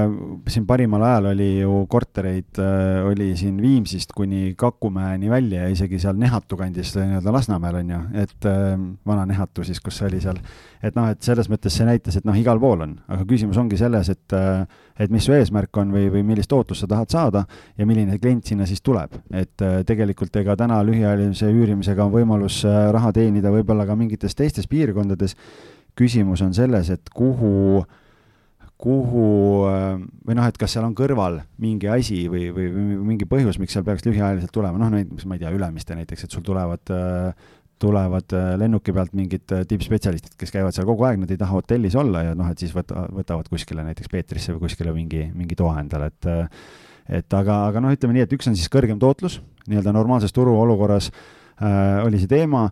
siin parimal ajal oli ju kortereid äh,, oli siin Viimsist kuni Kakumäeni välja ja isegi seal Nehatu kandis nii-öelda Lasnamäel on ju, et vana Nehatu siis, kus see oli seal. Et noh, et selles mõttes see näitas, et noh, igal pool on, aga küsimus ongi selles, et äh, et mis su eesmärk on või, või millist ootust sa tahad saada ja milline klient sinna siis tuleb. et äh, tegelikult ega täna lühiajalise üürimisega on võimalus äh, raha teenida võib-olla ka mingites teistes piirkondades. küsimus on selles, et kuhu kuhu äh, või noh, et kas seal on kõrval mingi asi või, või, mingi põhjus, miks seal peaks lühiajaliselt tulema, noh näiteks ma ei tea, Ülemiste näiteks, et sul tulevad tulevad lennuki pealt mingid tippspetsialistid, kes käivad seal kogu aeg, nad ei taha hotellis olla ja noh, et siis võta, võtavad kuskile näiteks Peetrisse või kuskile mingi, mingi toa endale, et et aga, aga noh, ütleme nii, et üks on siis kõrgem tootlus, nii-öelda normaalses turuolukorras äh, oli see teema,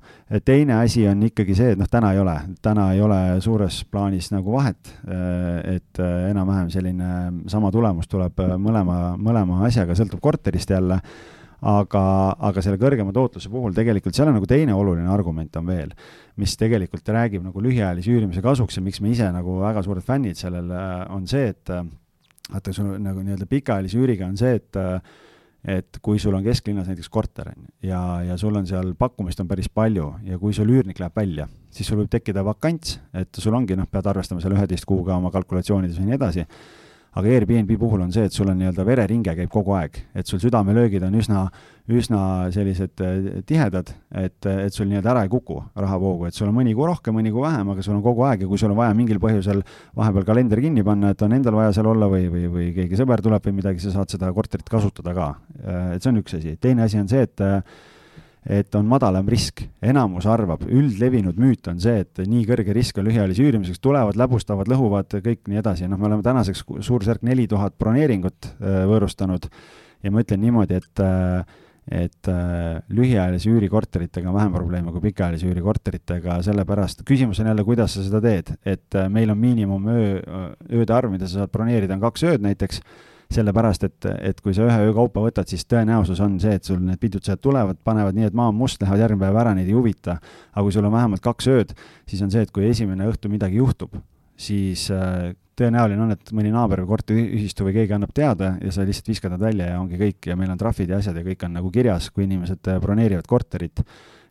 teine asi on ikkagi see, et noh, täna ei ole, täna ei ole suures plaanis nagu vahet, äh, et äh, enam-vähem selline sama tulemus tuleb äh, mõlema, mõlema asjaga, sõltub korterist jälle, aga, aga selle kõrgema tootluse puhul tegelikult seal on nagu teine oluline argument on veel, mis tegelikult räägib nagu lühiajalise üürimise kasuks ja miks me ise nagu väga suured fännid sellel on see, et vaata, sul nagu nii-öelda pikaajalise üüriga on see, et et kui sul on kesklinnas näiteks korter, on ju, ja, ja sul on seal pakkumist on päris palju ja kui sul üürnik läheb välja, siis sul võib tekkida vakants, et sul ongi, noh, pead arvestama seal üheteist kuuga oma kalkulatsioonides ja nii edasi, aga Airbnb puhul on see, et sul on nii-öelda vereringe käib kogu aeg, et sul südamelöögid on üsna, üsna sellised eh, tihedad, et, et sul nii-öelda ära ei kuku rahavoogu, et sul on mõni kuu rohkem, mõni kuu vähem, aga sul on kogu aeg ja kui sul on vaja mingil põhjusel vahepeal kalender kinni panna, et on endal vaja seal olla või, või, või keegi sõber tuleb või midagi, sa saad seda korterit kasutada ka. Eh, et see on üks asi. teine asi on see, et et on madalam risk. enamus arvab, üldlevinud müüt on see, et nii kõrge risk on lühiajalise üürimiseks, tulevad, läbustavad, lõhuvad, kõik nii edasi, noh, me oleme tänaseks suurusjärk neli tuhat broneeringut äh, võõrustanud. Ja ma ütlen niimoodi, et äh, et äh, lühiajalise üürikorteritega on vähem probleeme kui pikaajalise üürikorteritega, sellepärast küsimus on jälle, kuidas sa seda teed, et meil on miinimum öö, ööde arv, mida sa saad broneerida, on kaks ööd näiteks sellepärast et, et kui sa ühe öö kaupa võtad, siis tõenäosus on see, et sul need pidutused tulevad, panevad nii, et maa on must, lähevad järgmine päev ära, neid ei huvita. aga kui sul on vähemalt kaks ööd, siis on see, et kui esimene õhtu midagi juhtub, siis äh, tõenäoline on, et mõni naaber või korteriühistu või keegi annab teada ja sa lihtsalt viskad nad välja ja ongi kõik ja meil on trahvid ja asjad ja kõik on nagu kirjas, kui inimesed äh, broneerivad korterit.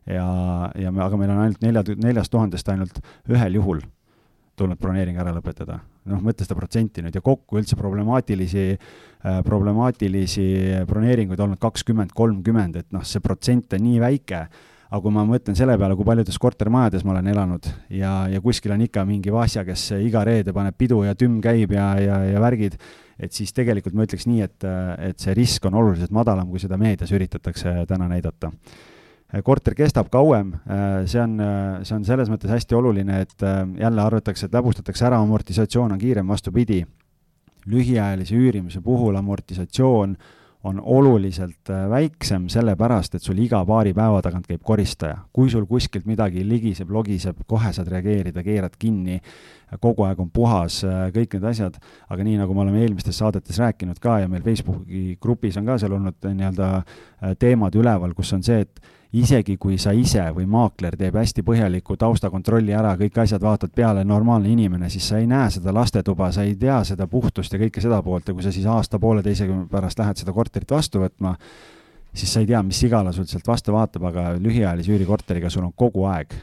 ja, ja me, aga meil on ainult nelja, neljast tuhandest ainult ühel juhul tulnud broneering ära lõpetada. Noh, mõtle seda protsenti nüüd ja kokku üldse problemaatilisi äh,, problemaatilisi broneeringuid olnud kakskümmend, kolmkümmend, et noh, see protsent on nii väike, aga kui ma mõtlen selle peale, kui paljudes kortermajades ma olen elanud ja, ja kuskil on ikka mingi Vasja, kes iga reede paneb pidu ja tümm käib ja, ja, ja värgid, et siis tegelikult ma ütleks nii, et, et see risk on oluliselt madalam, kui seda meedias üritatakse täna näidata korter kestab kauem, äh, see on, äh, see on selles mõttes hästi oluline, et jälle arvatakse, et läbustatakse ära, amortisatsioon on kiirem, vastupidi. lühiajalise üürimise puhul amortisatsioon on oluliselt väiksem, sellepärast et sul iga paari päeva tagant käib koristaja. kui sul kuskilt midagi ligiseb, logiseb, kohe saad reageerida, keerad kinni, kogu aeg on puhas, kõik need asjad, aga nii, nagu me oleme eelmistes saadetes rääkinud ka ja meil Facebooki grupis on ka seal olnud nii-öelda teemad üleval, kus on see, et isegi kui sa ise või maakler teeb hästi põhjaliku taustakontrolli ära, kõik asjad vaatad peale, normaalne inimene, siis sa ei näe seda lastetuba, sa ei tea seda puhtust ja kõike seda poolt ja kui sa siis aasta-pooleteise pärast lähed seda korterit vastu võtma, siis sa ei tea, mis sigala sul sealt vastu vaatab, aga lühiajalise üürikorteriga sul on kogu aeg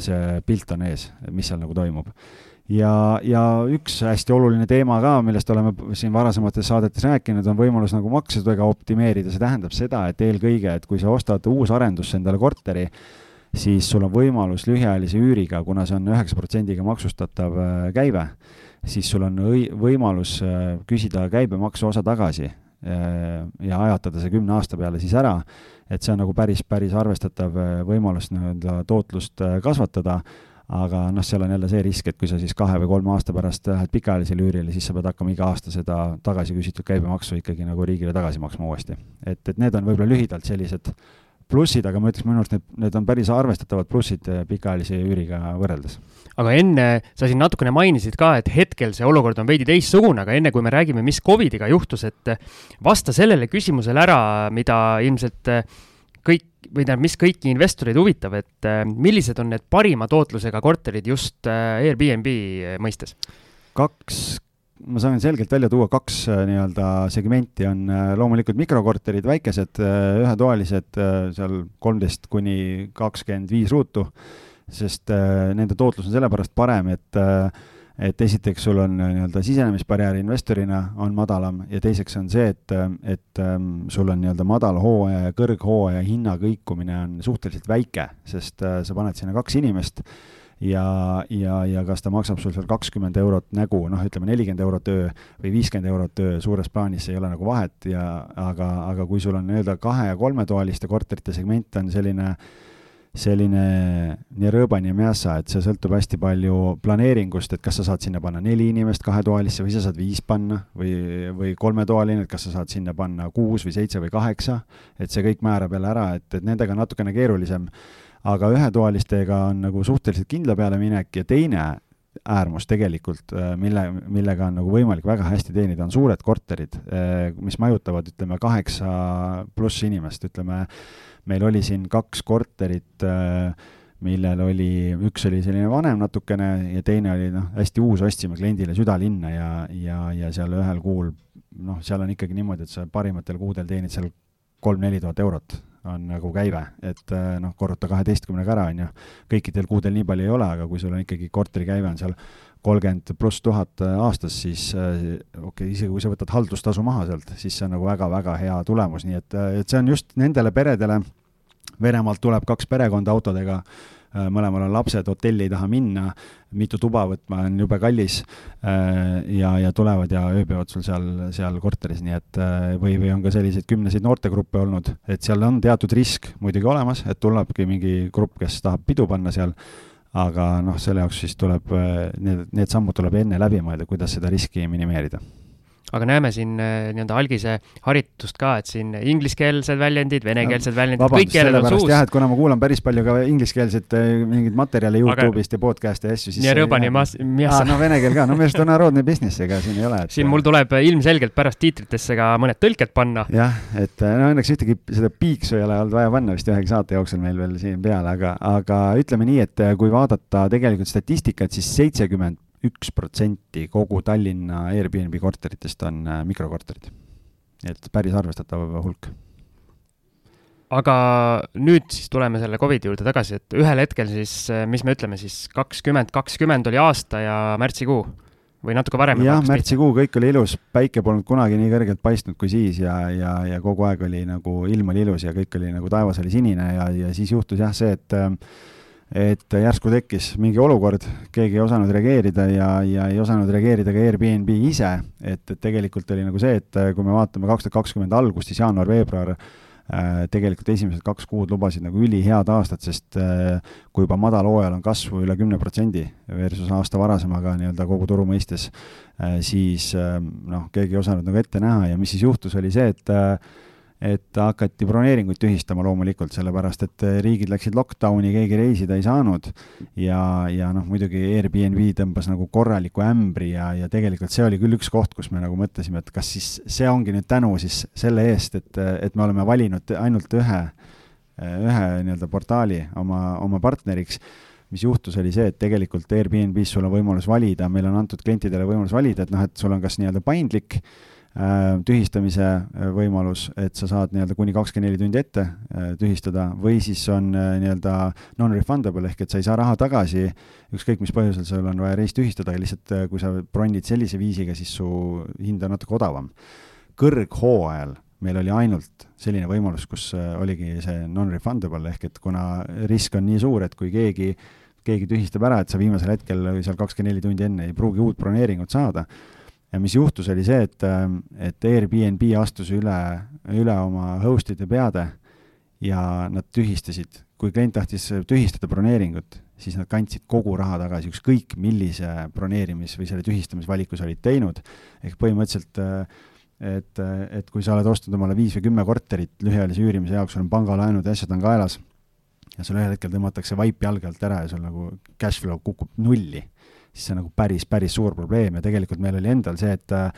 see pilt on ees, mis seal nagu toimub ja, ja üks hästi oluline teema ka, millest oleme siin varasemates saadetes rääkinud, on võimalus nagu maksudega optimeerida, see tähendab seda, et eelkõige, et kui sa ostad uusarendusse endale korteri, siis sul on võimalus lühiajalise üüriga, kuna see on üheksa protsendiga maksustatav äh, käive, siis sul on õi-, võimalus äh, küsida käibemaksu osa tagasi äh, ja ajatada see kümne aasta peale siis ära, et see on nagu päris, päris arvestatav võimalus nii-öelda tootlust kasvatada aga noh, seal on jälle see risk, et kui sa siis kahe või kolme aasta pärast lähed pikaajalisele üürile, siis sa pead hakkama iga aasta seda tagasi küsitud käibemaksu ikkagi nagu riigile tagasi maksma uuesti. et, et need on võib-olla lühidalt sellised plussid, aga ma ütleks, minu arust need, need on päris arvestatavad plussid eh, pikaajalise üüriga võrreldes. aga enne, sa siin natukene mainisid ka, et hetkel see olukord on veidi teistsugune, aga enne kui me räägime, mis Covidiga juhtus, et vasta sellele küsimusele ära, mida ilmselt kõik või tähendab, mis kõiki investoreid huvitab, et äh, millised on need parima tootlusega korterid just äh, Airbnb mõistes? kaks, ma saan selgelt välja tuua kaks äh, nii-öelda segmenti, on loomulikult mikrokorterid, väikesed, ühetoalised, seal kolmteist kuni kakskümmend viis ruutu, sest nende tootlus on sellepärast parem, et et esiteks sul on äh, nii-öelda sisenemisbarjäär investorina on madalam ja teiseks on see, et, äh, et ähm, sul on nii-öelda madalhooaja ja kõrghooaja hinna kõikumine on suhteliselt väike, sest äh, sa paned sinna kaks inimest ja, ja, ja kas ta maksab sul seal kakskümmend eurot nägu, noh, ütleme nelikümmend eurot öö või viiskümmend eurot öö, suures plaanis ei ole nagu vahet ja aga, aga kui sul on nii-öelda kahe- ja kolmetoaliste korterite segment on selline äh, selline nii rõõban ja mässa, et see sõltub hästi palju planeeringust, et kas sa saad sinna panna neli inimest kahetoalisse või sa saad viis panna või, või kolmetoaline, et kas sa saad sinna panna kuus või seitse või kaheksa, et see kõik määrab jälle ära, et, et nendega on natukene keerulisem. aga ühetoalistega on nagu suhteliselt kindla peale minek ja teine äärmus tegelikult, äh, mille, millega on nagu võimalik väga hästi teenida, on suured korterid, äh, mis majutavad, ütleme, kaheksa pluss inimest, ütleme meil oli siin kaks korterit, äh, millel oli, üks oli selline vanem natukene ja teine oli noh, hästi uus, ostsime kliendile südalinna ja, ja, ja seal ühel kuul noh, seal on ikkagi niimoodi, et sa parimatel kuudel teenid seal kolm-neli tuhat eurot on nagu käive, et äh, noh, korruta kaheteistkümnega ära, on ju. kõikidel kuudel nii palju ei ole, aga kui sul on ikkagi korteri käive on seal kolmkümmend pluss tuhat äh, aastas, siis okei okay,, isegi kui sa võtad haldustasu maha sealt, siis see on nagu väga-väga hea tulemus, nii et, et see on just nendele peredele, Venemaalt tuleb kaks perekonda autodega, äh, mõlemal on lapsed, hotelli ei taha minna, mitu tuba võtma on jube kallis äh, ja, ja tulevad ja ööbivad sul seal, seal korteris, nii et või, või on ka selliseid kümneseid noortegruppe olnud, et seal on teatud risk muidugi olemas, et tulebki mingi grupp, kes tahab pidu panna seal aga noh, selle jaoks siis tuleb, äh, need, need sammud tuleb enne läbi mõelda, kuidas seda riski minimeerida aga näeme siin äh, nii-öelda algise haritust ka, et siin ingliskeelsed väljendid, venekeelsed väljendid, kõik keeled on suus. jah, et kuna ma kuulan päris palju ka ingliskeelset äh, mingeid materjale Youtube'ist ja podcast'e ja asju, siis aa, no vene keel ka, no minu arust on narodne business, ega siin ei ole et.... siin mul tuleb ilmselgelt pärast tiitritesse ka mõned tõlked panna. jah, et no õnneks ühtegi seda piiksu ei ole olnud vaja panna vist ühegi saate jooksul meil veel siin peale, aga, aga ütleme nii, et kui vaadata tegelikult statistikat, siis seitsekümmend üks protsenti kogu Tallinna Airbnb korteritest on äh, mikrokorterid. nii et päris arvestatav hulk. aga nüüd siis tuleme selle Covidi juurde tagasi, et ühel hetkel siis, äh, mis me ütleme siis, kakskümmend kakskümmend oli aasta ja märtsikuu või natuke varem? jah, märtsikuu, kõik oli ilus, päike polnud kunagi nii kõrgelt paistnud kui siis ja, ja, ja kogu aeg oli nagu, ilm oli ilus ja kõik oli nagu, taevas oli sinine ja, ja siis juhtus jah see, et äh, et järsku tekkis mingi olukord, keegi ei osanud reageerida ja, ja ei osanud reageerida ka Airbnb ise, et, et tegelikult oli nagu see, et kui me vaatame kaks tuhat kakskümmend algust, siis jaanuar-veebruar äh, tegelikult esimesed kaks kuud lubasid nagu ülihead aastat, sest äh, kui juba madalhooajal on kasvu üle kümne protsendi versus aasta varasemaga nii-öelda kogu turu mõistes, äh, siis noh, keegi ei osanud nagu ette näha. Ja mis siis juhtus, oli see, et et hakati broneeringuid tühistama loomulikult, sellepärast et eh, riigid läksid lockdowni, keegi reisida ei saanud. Ja, ja noh, muidugi Airbnb tõmbas nagu korraliku ämbri ja, ja tegelikult see oli küll üks koht, kus me nagu mõtlesime, et kas siis see ongi nüüd tänu siis selle eest, et, et me oleme valinud ainult ühe ühe nii-öelda portaali oma, oma partneriks. Mis juhtus, oli see, et tegelikult Airbnb-s sul on võimalus valida, meil on antud klientidele võimalus valida, et noh, et sul on kas nii-öelda paindlik äh, tühistamise äh, võimalus, et sa saad nii-öelda kuni kakskümmend neli tundi ette äh, tühistada, või siis on äh, nii-öelda non-refundable ehk et sa ei saa raha tagasi, ükskõik mis põhjusel sul on vaja reis tühistada, lihtsalt äh, kui sa bronid sellise viisiga, siis su hind on natuke odavam. kõrghooajal meil oli ainult selline võimalus, kus äh, oligi see non-refundable ehk et kuna risk on nii suur, et kui keegi äh, keegi tühistab ära, et sa viimasel hetkel seal kakskümmend neli tundi enne ei pruugi uut broneeringut saada. Ja mis juhtus, oli see, et, et Airbnb astus üle, üle oma host'ide peade ja nad tühistasid, kui klient tahtis tühistada broneeringut, siis nad kandsid kogu raha tagasi, ükskõik millise broneerimis- või selle tühistamisvaliku sa olid teinud, ehk põhimõtteliselt et, et kui sa oled ostnud omale viis või kümme korterit lühiajalise üürimise jaoks, sul on pangalaenud ja asjad on kaelas ja sul ühel hetkel tõmmatakse vaip jalge alt ära ja sul nagu cash flow kukub nulli, siis see on nagu päris, päris suur probleem ja tegelikult meil oli endal see, et äh,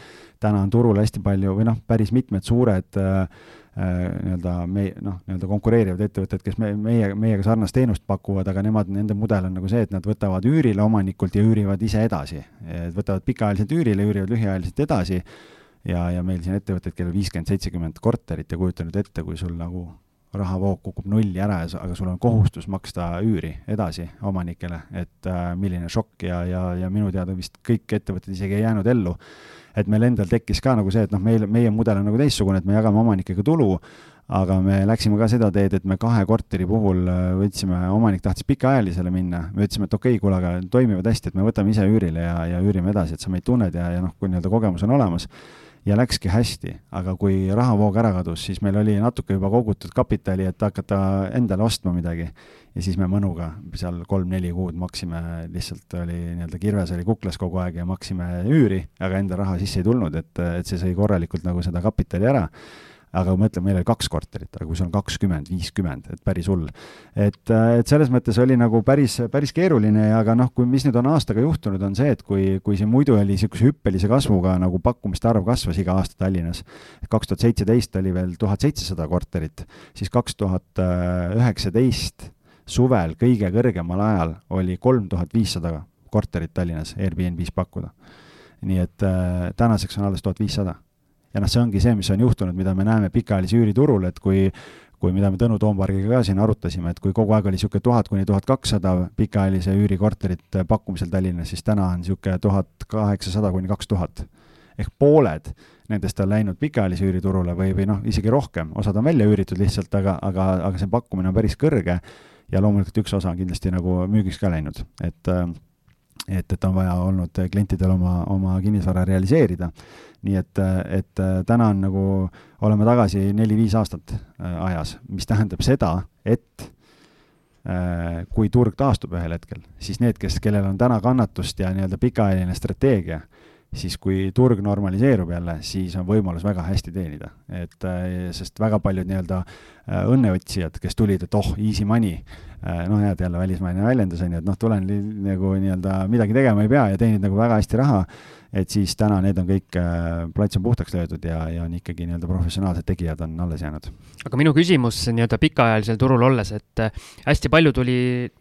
täna on turul hästi palju või noh, päris mitmed suured äh, äh, nii-öelda me, noh, nii-öelda konkureerivad ettevõtted, kes me, meie, meiega sarnast teenust pakuvad, aga nemad, nende mudel on nagu see, et nad võtavad üürile omanikult ja üürivad ise edasi. võtavad pikaajaliselt üürile, üürivad lühiajaliselt edasi ja, ja meil siin ettevõtted, kellel viiskümmend, seitsekümmend korterit ja kujuta nüüd ette, kui sul nagu rahavoog kukub nulli ära ja sa, aga sul on kohustus maksta üüri edasi omanikele, et äh, milline šokk ja, ja, ja minu teada vist kõik ettevõtted isegi ei jäänud ellu. et meil endal tekkis ka nagu see, et noh, meil, meie mudel on nagu teistsugune, et me jagame omanikega tulu, aga me läksime ka seda teed, et me kahe korteri puhul äh, võtsime, omanik tahtis pikaajalisele minna, me ütlesime, et okei okay,, kuule, aga toimivad hästi, et me võtame ise üürile ja, ja üürime edasi, et sa meid tunned ja, ja noh, kui nii-öelda kogemus on olemas ja läkski hästi, aga kui rahavoog ära kadus, siis meil oli natuke juba kogutud kapitali, et hakata endale ostma midagi. ja siis me mõnuga seal kolm-neli kuud maksime, lihtsalt oli nii-öelda kirves oli kuklas kogu aeg ja maksime üüri, aga enda raha sisse ei tulnud, et, et see sõi korralikult nagu seda kapitali ära aga ma mõtlen, meil oli kaks korterit, aga kui sul on kakskümmend, viiskümmend, et päris hull. et, et selles mõttes oli nagu päris, päris keeruline ja aga noh, kui, mis nüüd on aastaga juhtunud, on see, et kui, kui siin muidu oli niisuguse hüppelise kasvuga nagu pakkumiste arv kasvas iga aasta Tallinnas, kaks tuhat seitseteist oli veel tuhat seitsesada korterit, siis kaks tuhat üheksateist suvel kõige kõrgemal ajal oli kolm tuhat viissada korterit Tallinnas Airbnb-s pakkuda. nii et äh, tänaseks on alles tuhat viissada ja noh, see ongi see, mis on juhtunud, mida me näeme pikaajalise üüriturul, et kui kui, mida me Tõnu Toompargiga ka siin arutasime, et kui kogu aeg oli niisugune tuhat kuni tuhat kakssada pikaajalise üürikorterit pakkumisel Tallinnas, siis täna on niisugune tuhat kaheksasada kuni kaks tuhat. ehk pooled nendest on läinud pikaajalise üüriturule või, või noh, isegi rohkem, osad on välja üüritud lihtsalt, aga, aga, aga see pakkumine on päris kõrge ja loomulikult üks osa on kindlasti nagu müügiks ka läinud, et et, et on vaja olnud klientidel oma, oma kinnisvara realiseerida. Nii et, et täna on nagu, oleme tagasi neli-viis aastat äh, ajas, mis tähendab seda, et äh, kui turg taastub ühel hetkel, siis need, kes, kellel on täna kannatust ja nii-öelda pikaajaline strateegia, siis kui turg normaliseerub jälle, siis on võimalus väga hästi teenida. et äh, sest väga paljud nii-öelda õnneotsijad, kes tulid, et oh, easy money, noh, head jälle välismaine väljendus on ju, et noh, tulen nagu nii-öelda midagi tegema ei pea ja teenid nagu väga hästi raha et siis täna need on kõik, äh, plats on puhtaks löödud ja, ja on ikkagi nii-öelda professionaalsed tegijad on alles jäänud. aga minu küsimus nii-öelda pikaajalisel turul olles, et äh, hästi palju tuli,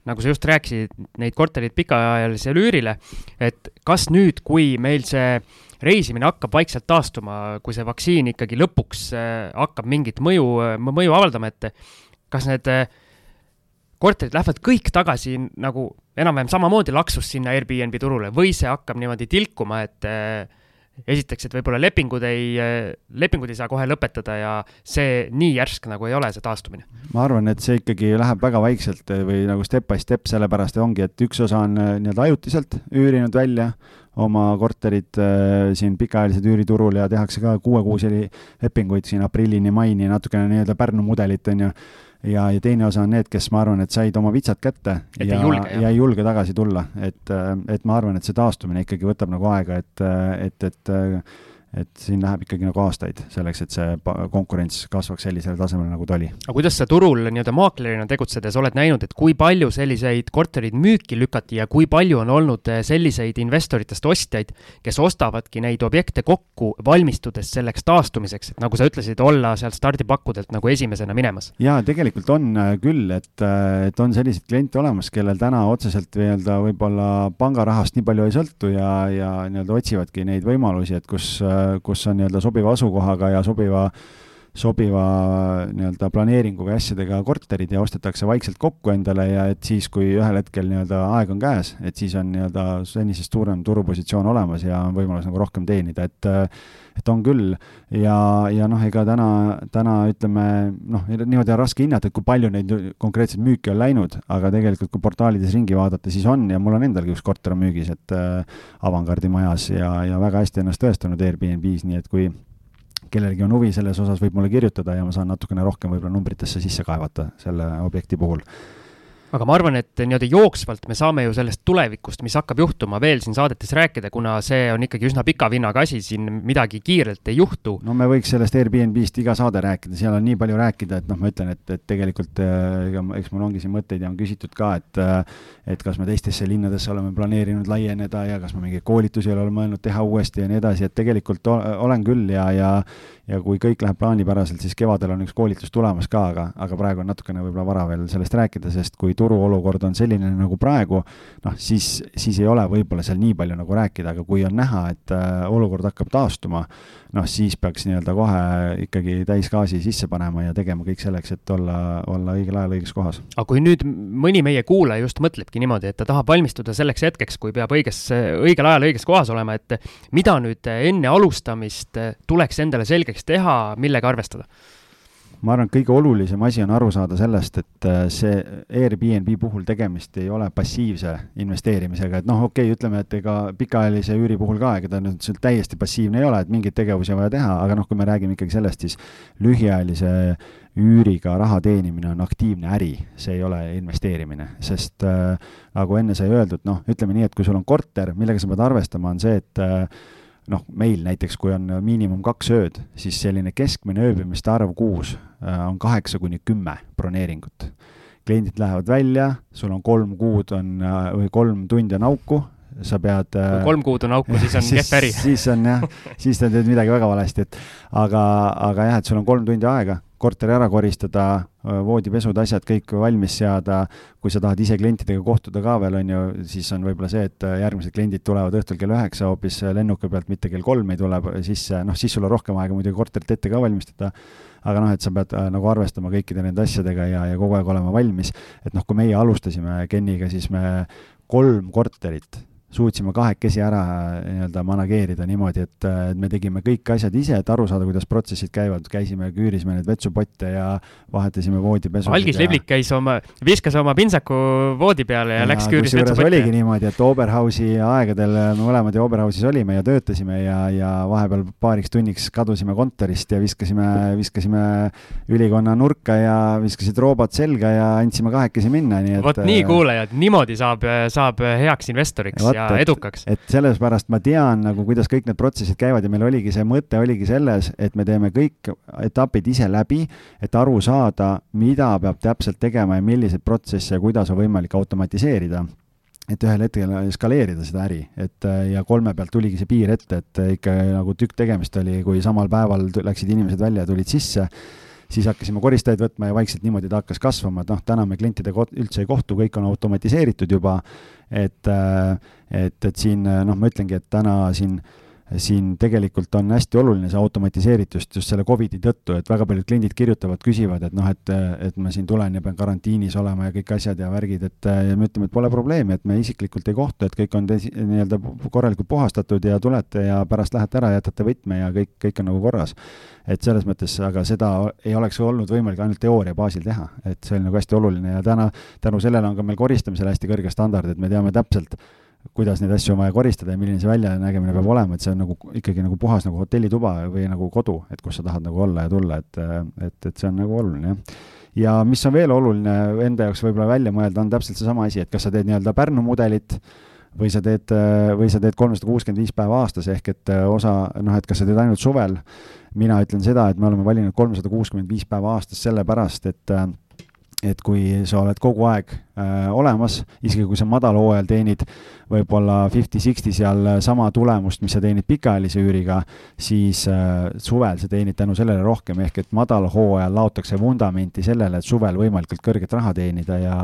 nagu sa just rääkisid, neid korterid pikaajalisele üürile, et kas nüüd, kui meil see reisimine hakkab vaikselt taastuma, kui see vaktsiin ikkagi lõpuks äh, hakkab mingit mõju, mõju avaldama, et kas need korterid lähevad kõik tagasi nagu enam-vähem samamoodi laksus sinna Airbnb turule või see hakkab niimoodi tilkuma, et äh, esiteks, et võib-olla lepingud ei, äh, lepingud ei saa kohe lõpetada ja see nii järsk nagu ei ole, see taastumine? ma arvan, et see ikkagi läheb väga vaikselt äh, või nagu step by step, sellepärast ongi, et üks osa on nii-öelda ajutiselt üürinud välja oma korterid äh, siin pikaajalised üüriturul ja tehakse ka kuuekuusi lepinguid siin aprillini, maini, natukene nii-öelda Pärnu mudelit, on ju ja, ja teine osa on need, kes ma arvan, et said oma vitsad kätte et ja, ja ei julge tagasi tulla, et, et ma arvan, et see taastumine ikkagi võtab nagu aega, et, et, et et siin läheb ikkagi nagu aastaid selleks, et see konkurents kasvaks sellisele tasemele, nagu ta oli. aga kuidas sa turul nii-öelda maaklerina tegutsedes oled näinud, et kui palju selliseid korterid müüki lükati ja kui palju on olnud eh, selliseid investoritest ostjaid, kes ostavadki neid objekte kokku, valmistudes selleks taastumiseks, et nagu sa ütlesid, olla sealt stardipakkudelt nagu esimesena minemas? jaa, tegelikult on äh, küll, et, äh, et on selliseid kliente olemas, kellel täna otseselt nii-öelda võib-olla pangarahast nii palju ei sõltu ja, ja nii-öelda otsivadki neid võimalusi, et kus äh, kus on nii-öelda sobiva asukohaga ja sobiva, sobiva nii-öelda planeeringuga ja asjadega korterid ja ostetakse vaikselt kokku endale ja et siis, kui ühel hetkel nii-öelda aeg on käes, et siis on nii-öelda senisest suurem turupositsioon olemas ja on võimalus nagu rohkem teenida, et et on küll. Ja, ja noh, ega täna, täna ütleme noh, niimoodi on raske hinnata, et kui palju neid konkreetselt müüki on läinud, aga tegelikult kui portaalides ringi vaadata, siis on ja mul on endalgi üks korter on müügis, et äh, Avangard'i majas ja, ja väga hästi ennast tõestanud Airbnb-s, nii et kui kellelgi on huvi selles osas, võib mulle kirjutada ja ma saan natukene rohkem võib-olla numbritesse sisse kaevata selle objekti puhul aga ma arvan, et nii-öelda jooksvalt me saame ju sellest tulevikust, mis hakkab juhtuma, veel siin saadetes rääkida, kuna see on ikkagi üsna pika vinnaga asi, siin midagi kiirelt ei juhtu. no me võiks sellest Airbnb-st iga saade rääkida, seal on nii palju rääkida, et noh, ma ütlen, et, et tegelikult ega eks mul ongi siin mõtteid ja on küsitud ka, et et kas me teistesse linnadesse oleme planeerinud laieneda ja kas me mingeid koolitusi oleme mõelnud teha uuesti ja nii edasi, et tegelikult olen küll ja, ja ja kui kõik läheb plaanipäraselt, siis kevadel on üks koolitus tulemas ka, aga, aga praegu on natukene võib-olla vara veel sellest rääkida, sest kui turuolukord on selline nagu praegu, noh, siis, siis ei ole võib-olla seal nii palju nagu rääkida, aga kui on näha, et äh, olukord hakkab taastuma, noh, siis peaks nii-öelda kohe ikkagi täisgaasi sisse panema ja tegema kõik selleks, et olla, olla õigel ajal õiges kohas. aga kui nüüd mõni meie kuulaja just mõtlebki niimoodi, et ta tahab valmistuda selleks hetkeks, kui peab õiges, õigel ajal õiges kohas olema, et mida nüüd enne alustamist tuleks endale selgeks teha, millega arvestada? Ma arvan, et kõige olulisem asi on aru saada sellest, et äh, see Airbnb puhul tegemist ei ole passiivse investeerimisega, et noh, okei okay,, ütleme, et ega pikaajalise üüri puhul ka, ega ta nüüd täiesti passiivne ei ole, et mingeid tegevusi on vaja teha, aga noh, kui me räägime ikkagi sellest, siis lühiajalise üüriga raha teenimine on aktiivne äri, see ei ole investeerimine, sest äh, nagu enne sai öeldud, noh, ütleme nii, et kui sul on korter, millega sa pead arvestama, on see, et äh, noh, meil näiteks, kui on miinimum kaks ööd, siis selline keskmine ööbimiste arv kuus äh, on kaheksa kuni kümme broneeringut. kliendid lähevad välja, sul on kolm kuud on äh, või kolm tundi on auku, sa pead. kui äh, kolm kuud on auku, siis on kehv äri siis on jah, siis sa teed midagi väga valesti, et aga, aga jah, et sul on kolm tundi aega korteri ära koristada, voodipesud, asjad kõik valmis seada, kui sa tahad ise klientidega kohtuda ka veel, on ju, siis on võib-olla see, et järgmised kliendid tulevad õhtul kell üheksa hoopis lennuki pealt, mitte kell kolm ei tule sisse, noh, siis sul on rohkem aega muidugi korterit ette ka valmistada, aga noh, et sa pead äh, nagu arvestama kõikide nende asjadega ja, ja kogu aeg olema valmis, et noh, kui meie alustasime Keniga, siis me kolm korterit suutsime kahekesi ära nii-öelda manageerida niimoodi, et, et me tegime kõik asjad ise, et aru saada, kuidas protsessid käivad, käisime, küürisime neid vetsupotte ja vahetasime voodipesusid. algis ja... Liblik käis oma, viskas oma pintsaku voodi peale ja, ja läks küüris vetsupotte. oligi niimoodi, et Oberhausi aegadel me mõlemad ju Oberhausis olime ja töötasime ja, ja vahepeal paariks tunniks kadusime kontorist ja viskasime, viskasime ülikonna nurka ja viskasid roobot selga ja andsime kahekesi minna, nii et. vot nii, kuulajad, niimoodi saab, saab heaks investoriks ja ja et, edukaks. et sellepärast ma tean nagu, kuidas kõik need protsessid käivad ja meil oligi see mõte oligi selles, et me teeme kõik etapid ise läbi, et aru saada, mida peab täpselt tegema ja milliseid protsesse ja kuidas on võimalik automatiseerida et ühel hetkel skaleerida seda äri, et ja kolme pealt tuligi see piir ette, et ikka nagu tükk tegemist oli, kui samal päeval läksid inimesed välja ja tulid sisse siis hakkasime koristajaid võtma ja vaikselt niimoodi ta hakkas kasvama, et noh, täna me klientidega üldse ei kohtu, kõik on automatiseeritud juba, et, et, et siin noh, ma ütlengi, et täna siin äh, siin tegelikult on hästi oluline see automatiseeritus just selle Covidi tõttu, et väga paljud kliendid kirjutavad, küsivad, et noh, et, et ma siin tulen ja pean karantiinis olema ja kõik asjad ja värgid, et ja me ütleme, et pole probleemi, et me isiklikult ei kohtu, et kõik on nii-öelda korralikult puhastatud ja tulete ja pärast lähete ära, jätate võtme ja kõik, kõik on nagu korras. et selles mõttes, aga seda ei oleks olnud võimalik ainult teooria baasil teha, et see oli nagu hästi oluline ja täna tänu sellele on ka meil koristamisel hästi kõrge standard, et me teame täpselt, kuidas neid asju on vaja koristada ja milline see väljanägemine peab olema, et see on nagu ikkagi nagu puhas nagu hotellituba või nagu kodu, et kus sa tahad nagu olla ja tulla, et, et, et see on nagu oluline, jah. ja mis on veel oluline enda jaoks võib-olla välja mõelda, on täpselt seesama asi, et kas sa teed nii-öelda Pärnu mudelit või sa teed, või sa teed kolmsada kuuskümmend viis päeva aastas, ehk et osa, noh, et kas sa teed ainult suvel, mina ütlen seda, et me oleme valinud kolmsada kuuskümmend viis päeva aastas sellepärast, et et kui sa oled kogu aeg äh, olemas, isegi kui sa madalhooajal teenid võib-olla fifty-sixty seal sama tulemust, mis sa teenid pikaajalise üüriga, siis äh, suvel sa teenid tänu sellele rohkem, ehk et madalhooajal laotakse vundamenti sellele, et suvel võimalikult kõrget raha teenida ja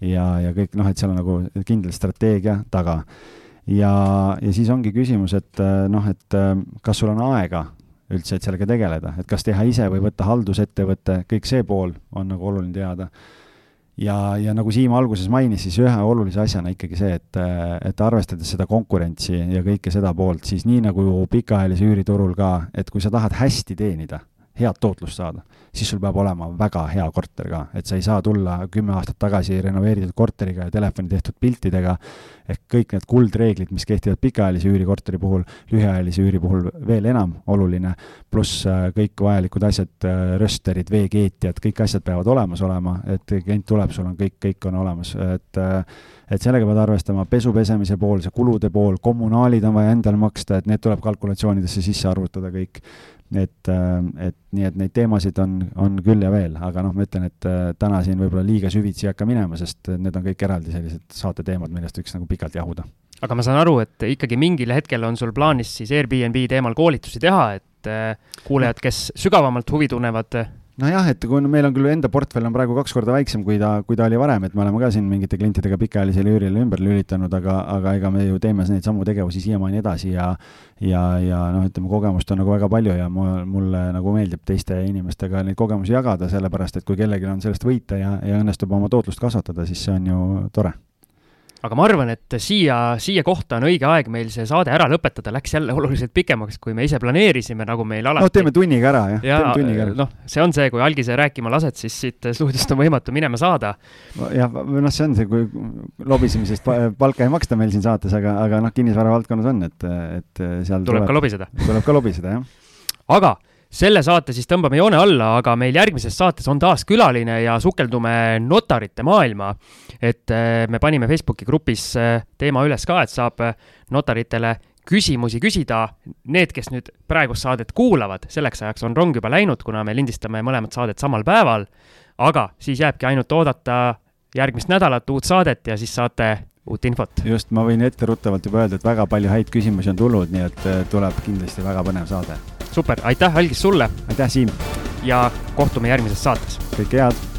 ja, ja kõik noh, et seal on nagu kindel strateegia taga. ja, ja siis ongi küsimus, et äh, noh, et äh, kas sul on aega üldse, et sellega tegeleda, et kas teha ise või võtta haldusettevõte, kõik see pool on nagu oluline teada. ja, ja nagu Siim alguses mainis, siis ühe olulise asjana ikkagi see, et, et arvestades seda konkurentsi ja kõike seda poolt, siis nii nagu pikaajalise üüriturul ka, et kui sa tahad hästi teenida head tootlust saada, siis sul peab olema väga hea korter ka, et sa ei saa tulla kümme aastat tagasi renoveeritud korteriga ja telefoni tehtud piltidega, ehk kõik need kuldreeglid, mis kehtivad pikaajalise üürikorteri puhul, lühiajalise üüri puhul veel enam oluline, pluss äh, kõik vajalikud asjad, äh, rösterid, veekeetjad, kõik asjad peavad olemas olema, et klient tuleb, sul on kõik, kõik on olemas, et äh, et sellega pead arvestama, pesu pesemise pool, see kulude pool, kommunaalid on vaja endale maksta, et need tuleb kalkulatsioonidesse sisse arvutada kõik et, äh, et nii, et neid teemasid on, on küll ja veel, aga noh, ma ütlen, et äh, täna siin võib-olla liiga süvitsi ei hakka minema, sest need on kõik eraldi sellised saateteemad, millest võiks nagu pikalt jahuda. aga ma saan aru, et ikkagi mingil hetkel on sul plaanis siis Airbnb teemal koolitusi teha, et äh, kuulajad, kes sügavamalt huvi tunnevad, nojah, et kui meil on küll enda portfell on praegu kaks korda väiksem, kui ta, kui ta oli varem, et me oleme ka siin mingite klientidega pikaajalisele üürile ümber lülitanud, aga, aga ega me ju teeme neid samu tegevusi siiamaani edasi ja ja, ja noh, ütleme, kogemust on nagu väga palju ja mul, mulle nagu meeldib teiste inimestega neid kogemusi jagada, sellepärast et kui kellelgi on sellest võita ja, ja õnnestub oma tootlust kasvatada, siis see on ju tore aga ma arvan, et siia, siia kohta on õige aeg meil see saade ära lõpetada, läks jälle oluliselt pikemaks, kui me ise planeerisime, nagu meil alati. no teeme tunniga ära, jah ja,. noh, see on see, kui algise rääkima lased, siis siit stuudiost on võimatu minema saada. jah, noh, see on see, kui lobisemisest palka ei maksta meil siin saates, aga, aga noh, kinnisvara valdkonnas on, et, et seal tuleb, tuleb ka lobiseda. tuleb ka lobiseda, jah. aga selle saate siis tõmbame joone alla, aga meil järgmises saates on taas külaline ja sukeldume notarite maailma. et äh, me panime Facebooki grupis äh, teema üles ka, et saab äh, notaritele küsimusi küsida. Need, kes nüüd praegust saadet kuulavad, selleks ajaks on rong juba läinud, kuna me lindistame mõlemat saadet samal päeval. aga siis jääbki ainult oodata järgmist nädalat uut saadet ja siis saate uut infot. just, ma võin etteruttavalt juba öelda, et väga palju häid küsimusi on tulnud, nii et tuleb kindlasti väga põnev saade super, aitäh, Algis sulle. aitäh, Siim. ja kohtume järgmises saates. kõike head